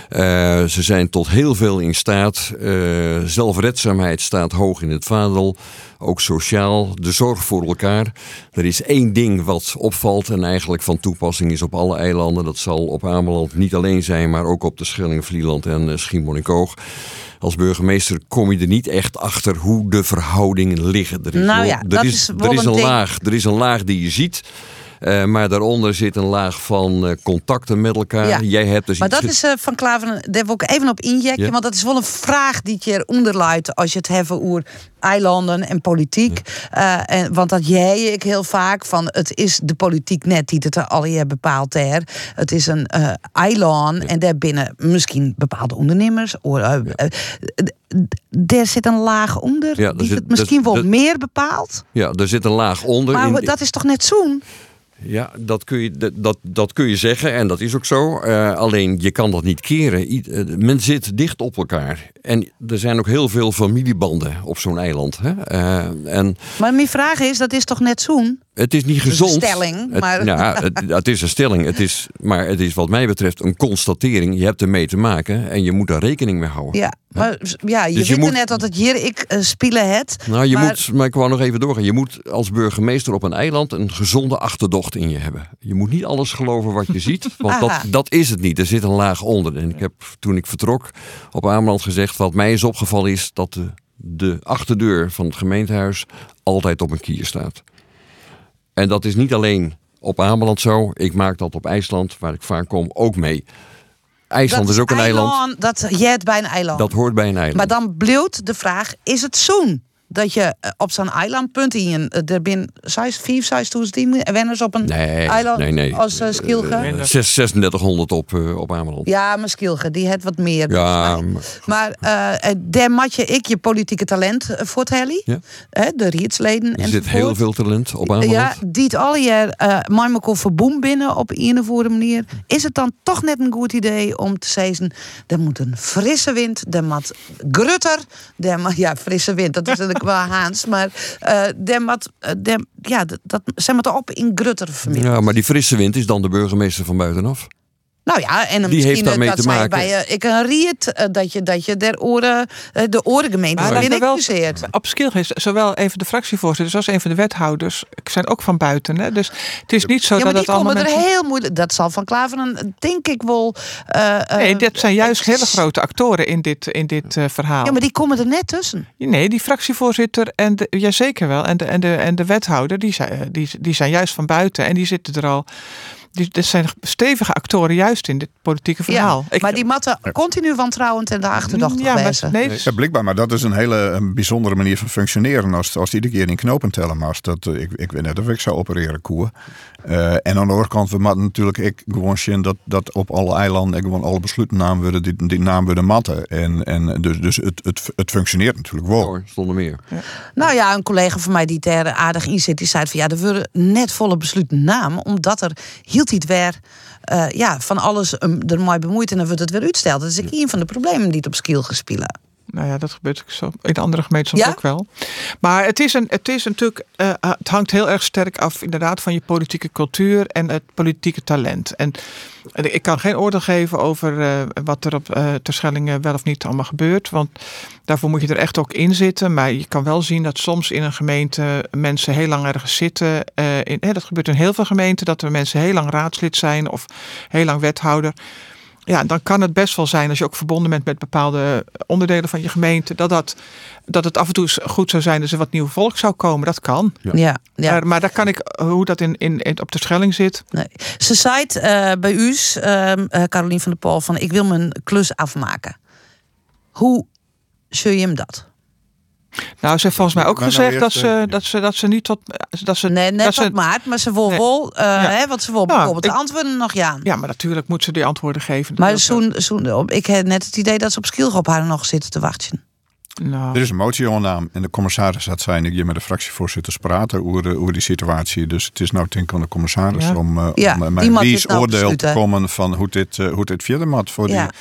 Eh, ze zijn tot heel veel in staat. Eh, zelfredzaamheid staat hoog in het vaandel. Ook sociaal, de zorg voor elkaar. Er is één ding wat opvalt en eigenlijk van toepassing is op alle eilanden. Dat zal op Ameland niet alleen zijn, maar ook op de Schelling, Vlieland en uh, Schiermonnikoog. Als burgemeester kom je er niet echt achter hoe de verhoudingen liggen. Er is, Nou ja, er dat is, is er wel is een een ding. laag. Er is een laag die je ziet. Eh, maar daaronder zit een laag van eh, contacten met elkaar. Ja. Jij hebt dus Maar iets dat is eh, van Klaveren, daar wil ik even op injekken. Ja. Want dat is wel een vraag die je eronder luidt als je het hebt over eilanden en politiek. En, want dat jij ik heel vaak van het is de politiek net die het er al je bepaalt er. Het is een eiland en daarbinnen misschien bepaalde ondernemers. Daar zit een laag onder Ja, er die zit- het misschien dat- wel dat- meer bepaalt. Ja, er zit een laag onder. Maar in- dat is toch net zoen? Ja, dat kun je, dat- dat, kun je zeggen en dat is ook zo. Eh, alleen je kan dat niet keren. I- eh, Men zit dicht op elkaar. En er zijn ook heel veel familiebanden op zo'n eiland. Hè? Eh, en Maar mijn vraag is, dat is toch net zoen? Het is niet is een gezond. stelling, Het- maar- ja, het, het is een stelling. Het is, maar het is wat mij betreft een constatering. Je hebt ermee te maken en je moet daar rekening mee houden. Ja, maar ja, je Dus weet moet- net dat het hier ik eh, spelen het. Nou, je maar, moet, maar ik wou nog even doorgaan. Je moet als burgemeester op een eiland een gezonde achterdocht in je hebben. Je moet niet alles geloven wat je ziet, [laughs] want dat, dat is het niet. Er zit een laag onder. En ik heb toen ik vertrok op Ameland gezegd, wat mij is opgevallen is dat de, de achterdeur van het gemeentehuis altijd op een kier staat. En dat is niet alleen op Ameland zo. Ik maak dat op IJsland, waar ik vaak kom, ook mee. IJsland dat is ook een eiland. Dat jij het bij een eiland. Dat hoort bij een eiland. Maar dan bleut de vraag: is het zoen? Dat je eh, op zo'n eilandpunt in je, eh, er binnen 6, 5, 6 toestien wenners op een Nee, eiland nee, nee. als uh, Skilge. Eh, zes- 3600 op, eh, op Ameland. ja, maar Skilge, die het wat meer. Ja, maar- Maar daar mat je ik je politieke talent voor het heli. Ja. Hè, de rietsleden er zit heel veel talent op Ameland. Ja, die het al jaar uh, verboem binnen op een of andere manier. Is het dan toch net een goed idee om te zeggen... er moet een frisse wind, er moet grutter... Er moet, ja, frisse wind, dat is natuurlijk wel Haans. Maar uh, er moet, uh, der, ja, dat zijn we op in grutter. Ja, maar die frisse wind is dan de burgemeester van buitenaf. Nou ja, en Die misschien heeft daarmee dat maken. bij uh, ik een riet uh, dat je dat je der oren uh, de orengemeente Maar op Skilge is zowel een van de fractievoorzitters als een van de wethouders zijn ook van buiten. Hè? Dus het is niet zo ja, maar dat die het allemaal komen er mensen... heel moeilijk. Dat zal van Klaveren denk ik wel. Uh, nee, dat zijn juist hele grote actoren in dit, in dit uh, verhaal. Ja, maar die komen er net tussen. Nee, die fractievoorzitter en de, ja zeker wel en de, en de, en de wethouder die zijn, die, die zijn juist van buiten en die zitten er al. Die, er zijn stevige actoren juist in dit politieke verhaal. Ja, maar die matten continu wantrouwend en de achterdocht ja, wijzen. Nee, dus... ja, blijkbaar, maar dat is een hele een bijzondere manier van functioneren. Als, als iedere keer in knopen tellen maar dat ik, ik weet net of ik zou opereren koer. Uh, en aan de andere kant, we moeten natuurlijk ik gewoon zien dat, dat op alle eilanden gewoon alle besluiten naam worden, die, die naam worden matten. En, en dus, dus het, het, het functioneert natuurlijk wel. Hoor, zonder meer. Ja. Nou ja, een collega van mij die daar aardig in zit, die zei van ja, er worden net volle besluiten naam, omdat er hield hij het weer uh, ja, van alles um, er mooi bemoeid en dan wordt het weer uitsteld. Dat is een van de problemen die het op skiel gespelen. Nou ja, dat gebeurt ook zo in andere gemeenten Ja? ook wel. Maar het is, een, het is natuurlijk, eh, het hangt heel erg sterk af inderdaad van je politieke cultuur en het politieke talent. En, en ik kan geen oordeel geven over eh, wat er op eh Terschellingen wel of niet allemaal gebeurt. Want daarvoor moet je er echt ook in zitten. Maar je kan wel zien dat soms in een gemeente mensen heel lang ergens zitten. Eh, in, hè, dat gebeurt in heel veel gemeenten, dat er mensen heel lang raadslid zijn of heel lang wethouder. Ja, dan kan het best wel zijn als je ook verbonden bent met bepaalde onderdelen van je gemeente, dat, dat, dat het af en toe goed zou zijn dat er wat nieuw volk zou komen. Dat kan. Ja, ja. Maar, maar daar kan ik, hoe dat in, in, in- op de Schelling zit. Nee. Ze zei het, eh, bij u, ehm eh, Carolien van der Pol, van ik wil mijn klus afmaken. Hoe zul je hem dat? Nou, ze heeft volgens mij ook Maar nou gezegd dat, ze, dat, ze, dat ze niet tot. Dat ze, Nee, net dat ze, tot maart, maar ze wil Nee. wel, eh, Ja. hè, want ze wil bijvoorbeeld de ik- antwoorden nog ja. Ja, maar natuurlijk moet ze die antwoorden geven. Maar zo'n, zo'n, ik heb net het idee dat ze op Schielg op haar nog zitten te wachten. Nou. Er is een motie onnaam en de commissaris had zijn ik hier met de fractievoorzitters praten over, over die situatie. Dus het is nou denk ik aan de commissaris Ja. om, eh, Ja, om eh, lies dit nou oordeel te komen van hoe dit, eh, hoe dit verder moet voor Ja. die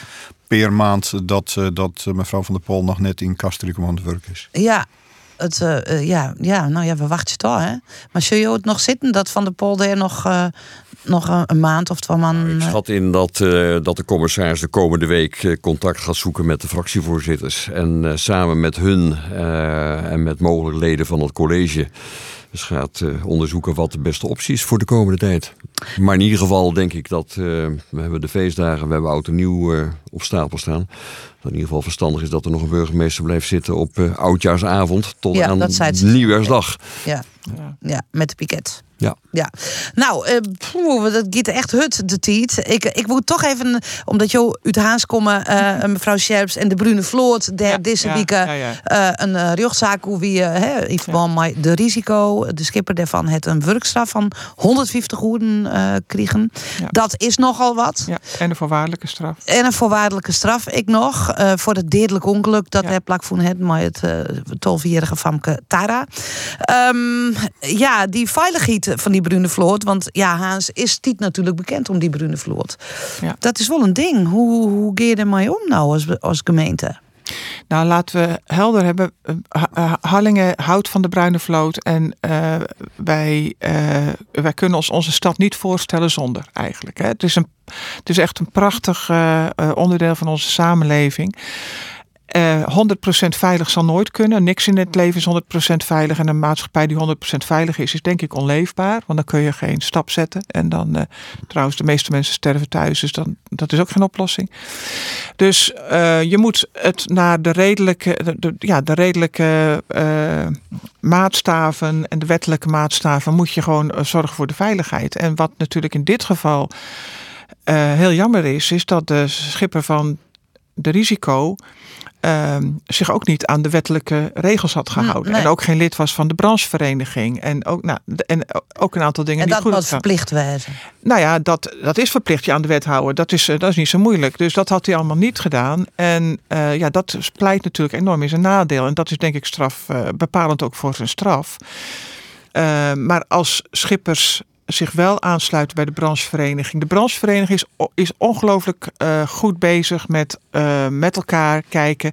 per maand dat, eh, dat eh, mevrouw van der Pol nog net in Castricum aan het werk is. Ja, het, eh, ja, ja, nou ja, we wachten toch, hè. Maar zul je het nog zitten dat Van der Polder nog, eh, nog een, een maand of twee maanden... Ik eh, schat in dat, eh, dat de commissaris de komende week contact gaat zoeken met de fractievoorzitters. En eh, samen met hun eh, en met mogelijk leden van het college. Dus gaat eh, onderzoeken wat de beste optie is voor de komende tijd. Maar in ieder geval denk ik dat eh, we hebben de feestdagen, we hebben oud en nieuw eh, op stapel staan. Dat in ieder geval verstandig is dat er nog een burgemeester blijft zitten op oudjaarsavond tot Ja, aan dat zei ze. nieuwjaarsdag. ja. Ja. met de piket. Ja. Ja, nou, eh, poeh, dat gaat echt hut de tijd. Ik, ik moet toch even, omdat jou uit Haans komen, eh, [laughs] mevrouw Scherps en de Brune Vloot, der deze ja, week ja, ja. eh, een uh, rechtszaak hoe wie eh, hè, in verband met de risico, de schipper daarvan, het een werkstraf van 150 goeden eh kregen. Dat is nogal wat. Ja, en een voorwaardelijke straf. En een voorwaardelijke straf, ik nog, eh, voor het deerlijk ongeluk dat heb plak van het met het uh, 12-jarige Famke Tara. Ehm, ja, die veiligheid van die Brune Vloot, want ja, Haans is niet natuurlijk bekend om die Brune Vloot. Ja. Dat is wel een ding. Hoe, hoe ga je ermee om nou als, als gemeente? Nou, laten we helder hebben. Eh, Ha- eh, houdt van de bruine vloot. En eh, wij, wij kunnen ons onze stad niet voorstellen zonder eigenlijk. Hè. Het, is een, het is echt een prachtig onderdeel van onze samenleving. Eh 100% veilig zal nooit kunnen. Niks in het leven is 100% veilig. En een maatschappij die 100% veilig is, is denk ik onleefbaar. Want dan kun je geen stap zetten. En dan, eh, trouwens, de meeste mensen sterven thuis. Dus dan, dat is ook geen oplossing. Dus eh, je moet het naar de redelijke, de, de- ja, de redelijke eh, maatstaven en de wettelijke maatstaven moet je gewoon eh, zorgen voor de veiligheid. En wat natuurlijk in dit geval eh, heel jammer is, is dat de schipper van de risico ehm, zich ook niet aan de wettelijke regels had gehouden. nee. En ook geen lid was van de branchevereniging. En ook, nou, en ook een aantal dingen En niet dat goed moet gegaan. verplicht wezen. Nou ja, dat, dat is verplicht je aan de wet houden. Dat is, eh, dat is niet zo moeilijk. Dus dat had hij allemaal niet gedaan. En eh, ja, dat pleit natuurlijk enorm in zijn nadeel. En dat is denk ik straf, eh, bepalend ook voor zijn straf. Eh, maar als schippers zich wel aansluiten bij de branchevereniging. De branchevereniging is, is ongelooflijk eh, goed bezig met eh, met elkaar kijken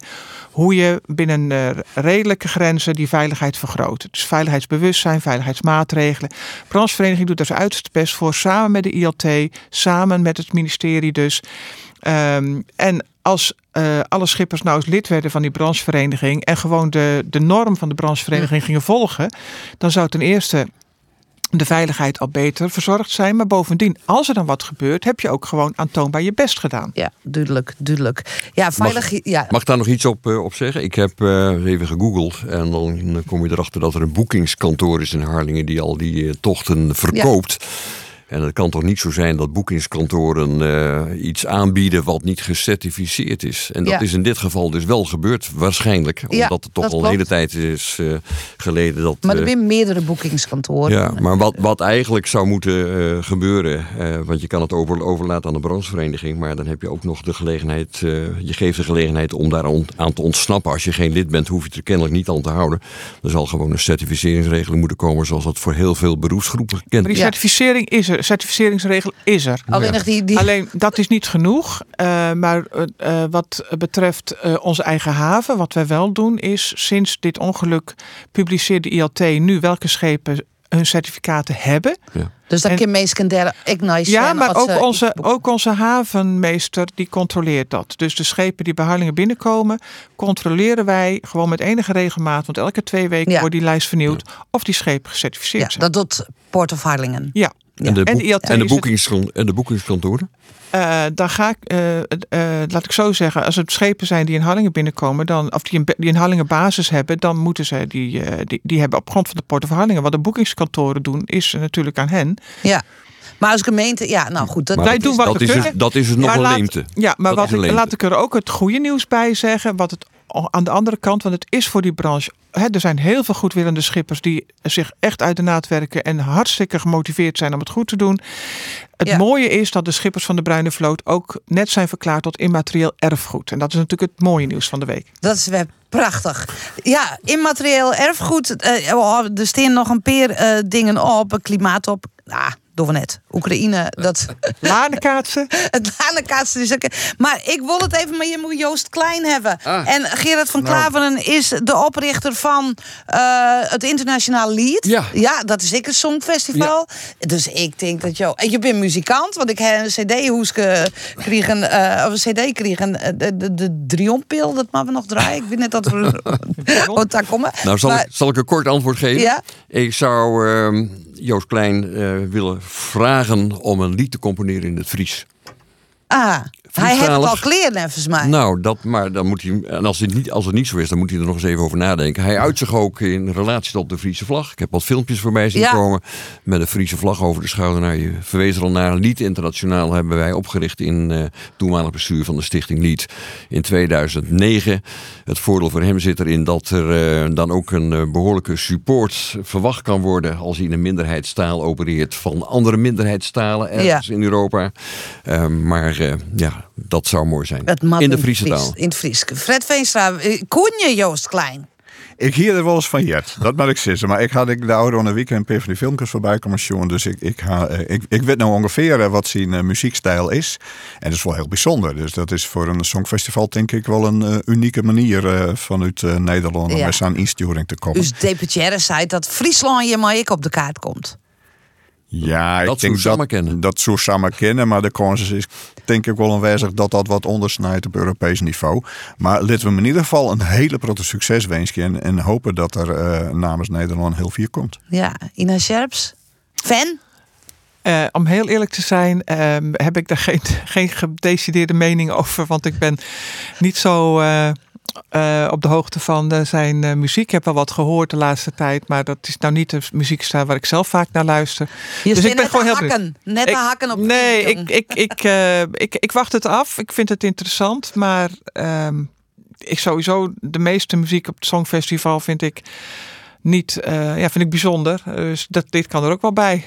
hoe je binnen eh, redelijke grenzen die veiligheid vergroot. Dus veiligheidsbewustzijn, veiligheidsmaatregelen. De branchevereniging doet er zijn uiterste best voor, samen met de ILT, samen met het ministerie dus. Ehm, en als alle schippers nou eens lid werden van die branchevereniging en gewoon de, de norm van de branchevereniging gingen volgen, dan zou ten eerste de veiligheid al beter verzorgd zijn. Maar bovendien, als er dan wat gebeurt, heb je ook gewoon aantoonbaar je best gedaan. Ja, duidelijk, duidelijk. Ja, veilig. ja. Mag ik daar nog iets op, eh, op zeggen? Ik heb eh, even gegoogeld en dan kom je erachter dat er een boekingskantoor is in Harlingen die al die eh, tochten verkoopt. En het kan toch niet zo zijn dat boekingskantoren eh, iets aanbieden wat niet gecertificeerd is. En dat Ja. is in dit geval dus wel gebeurd, waarschijnlijk. Ja, omdat het toch al een hele tijd is eh, geleden dat... Maar er eh, zijn meerdere boekingskantoren. ja, maar wat, wat eigenlijk zou moeten eh, gebeuren, eh, want je kan het over, overlaten aan de branchevereniging, maar dan heb je ook nog de gelegenheid, eh, je geeft de gelegenheid om daar aan, aan te ontsnappen. Als je geen lid bent, hoef je het er kennelijk niet aan te houden. Er zal gewoon een certificeringsregeling moeten komen, zoals dat voor heel veel beroepsgroepen gekend Maar die is. certificering is er. Certificeringsregel is er. Alleen nog die, die... Alleen dat is niet genoeg. Eh, maar uh, wat betreft uh, onze eigen haven, wat wij wel doen, is sinds dit ongeluk publiceerde ILT nu welke schepen hun certificaten hebben. Ja. Dus dat kan meestal derde Ignite Ja, maar ook onze, ook onze havenmeester die controleert dat. Dus de schepen die bij Harlingen binnenkomen, controleren wij gewoon met enige regelmaat. Want elke twee weken ja. wordt die lijst vernieuwd. Of die schepen gecertificeerd ja, zijn. Dat doet Port of Harlingen. Ja. En, de, boek, en, en, de boekings, en de boekingskantoren? Uh, dan ga ik, uh, uh, laat ik zo zeggen, als het schepen zijn die in Hallingen binnenkomen, dan, of die een, die een Hallingen basis hebben, dan moeten ze die, die, die hebben op grond van de Port of Hallingen. Wat de boekingskantoren doen, is natuurlijk aan hen. Ja. Maar als gemeente, ja, nou goed. Dat, wij doen wat dat we is kunnen. Het, dat is het nog maar een laat, leemte. Ja, maar dat wat ik, laat ik er ook het goede nieuws bij zeggen. Wat het aan de andere kant, want het is voor die branche. Hè, er zijn heel veel goedwillende schippers die zich echt uit de naad werken en hartstikke gemotiveerd zijn om het goed te doen. Het Ja. mooie is dat de schippers van de Bruine Vloot ook net zijn verklaard tot immaterieel erfgoed. En dat is natuurlijk het mooie nieuws van de week. Dat is wel prachtig. Ja, immaterieel erfgoed. oh, er staan nog een paar eh, dingen op. Klimaat op. Ah, doen we net. Oekraïne, dat... [laughs] Lanenkaatsen. [laughs] het lanenkaatsen is ook... Maar ik wil het even, maar je moet Joost Klein hebben. Ah. En Gerard van Nou. Klaveren is de oprichter van eh, het Internationaal Lied. Ja. ja, dat is ik een songfestival. Dus ik denk dat jou... En je bent muzikant, want ik heb een cd-hoeske kregen, eh, of een cd kregen, eh, de, de, de Drionpil, dat maar we nog draaien. Ik weet net dat we [laughs] wat daar komen. Nou, zal, Maar- ik, zal ik een kort antwoord geven? Ja. Ik zou ehm, Joost Klein eh, willen vragen om een lied te componeren in het Fries. Ah, hij heeft al kleren, volgens mij. Nou, dat, maar dan moet hij, en als het, niet, als het niet zo is, dan moet hij er nog eens even over nadenken. Hij uit zich ook in relatie tot de Friese vlag. Ik heb wat filmpjes voorbij zien Ja. komen met een Friese vlag over de schouder. Nou, je verwees er al naar. Lied Internationaal hebben wij opgericht in eh toenmalig bestuur van de Stichting Lied in 2009. Het voordeel voor hem zit erin dat er eh, dan ook een eh, behoorlijke support verwacht kan worden als hij in een minderheidstaal opereert van andere minderheidstalen ergens in Europa. Eh, maar ja, dat zou mooi zijn. In de Friese Fries- taal. In het Fries. Fred Veenstra, eh, kon je Joost Klein? Ik hier er wel eens van jet, dat moet ik zeggen. Maar ik had ik de oude een weekend een van die filmpjes voorbij komen zien. Dus ik, ik, ha, eh, ik, ik weet nou ongeveer eh, wat zijn muziekstijl is. En dat is wel heel bijzonder. Dus dat is voor een songfestival denk ik wel een unieke manier vanuit Nederland om Ja. met zo'n insturing te komen. Dus Deputaire zei dat Friesland je maar ik op de kaart komt. Ja, ik Dat denk zou dat, kennen. dat zou samen kennen, maar de kans is denk ik wel aanwezig dat dat wat ondersnijdt op Europees niveau. Maar laten we hem in ieder geval een hele grote succes wensen en, en hopen dat er eh, namens Nederland heel veel komt. Ja, Ina Scherps. Fan? Eh, om heel eerlijk te zijn, ehm, heb ik daar geen, [laughs] geen gedecideerde mening over. Want ik ben niet zo eh, op de hoogte van eh, zijn eh, muziek. Ik heb wel wat gehoord de laatste tijd. Maar dat is nou niet de muziekstijl waar ik zelf vaak naar luister. Je dus zit ik ben gewoon heel hakken. Net Ik- hakken op Nee, ik, ik, ik, [laughs] ik, ik wacht het af. Ik vind het interessant. Maar ehm, ik sowieso de meeste muziek op het Songfestival vind ik niet, ja, vind ik bijzonder. Dus dat, dit kan er ook wel bij.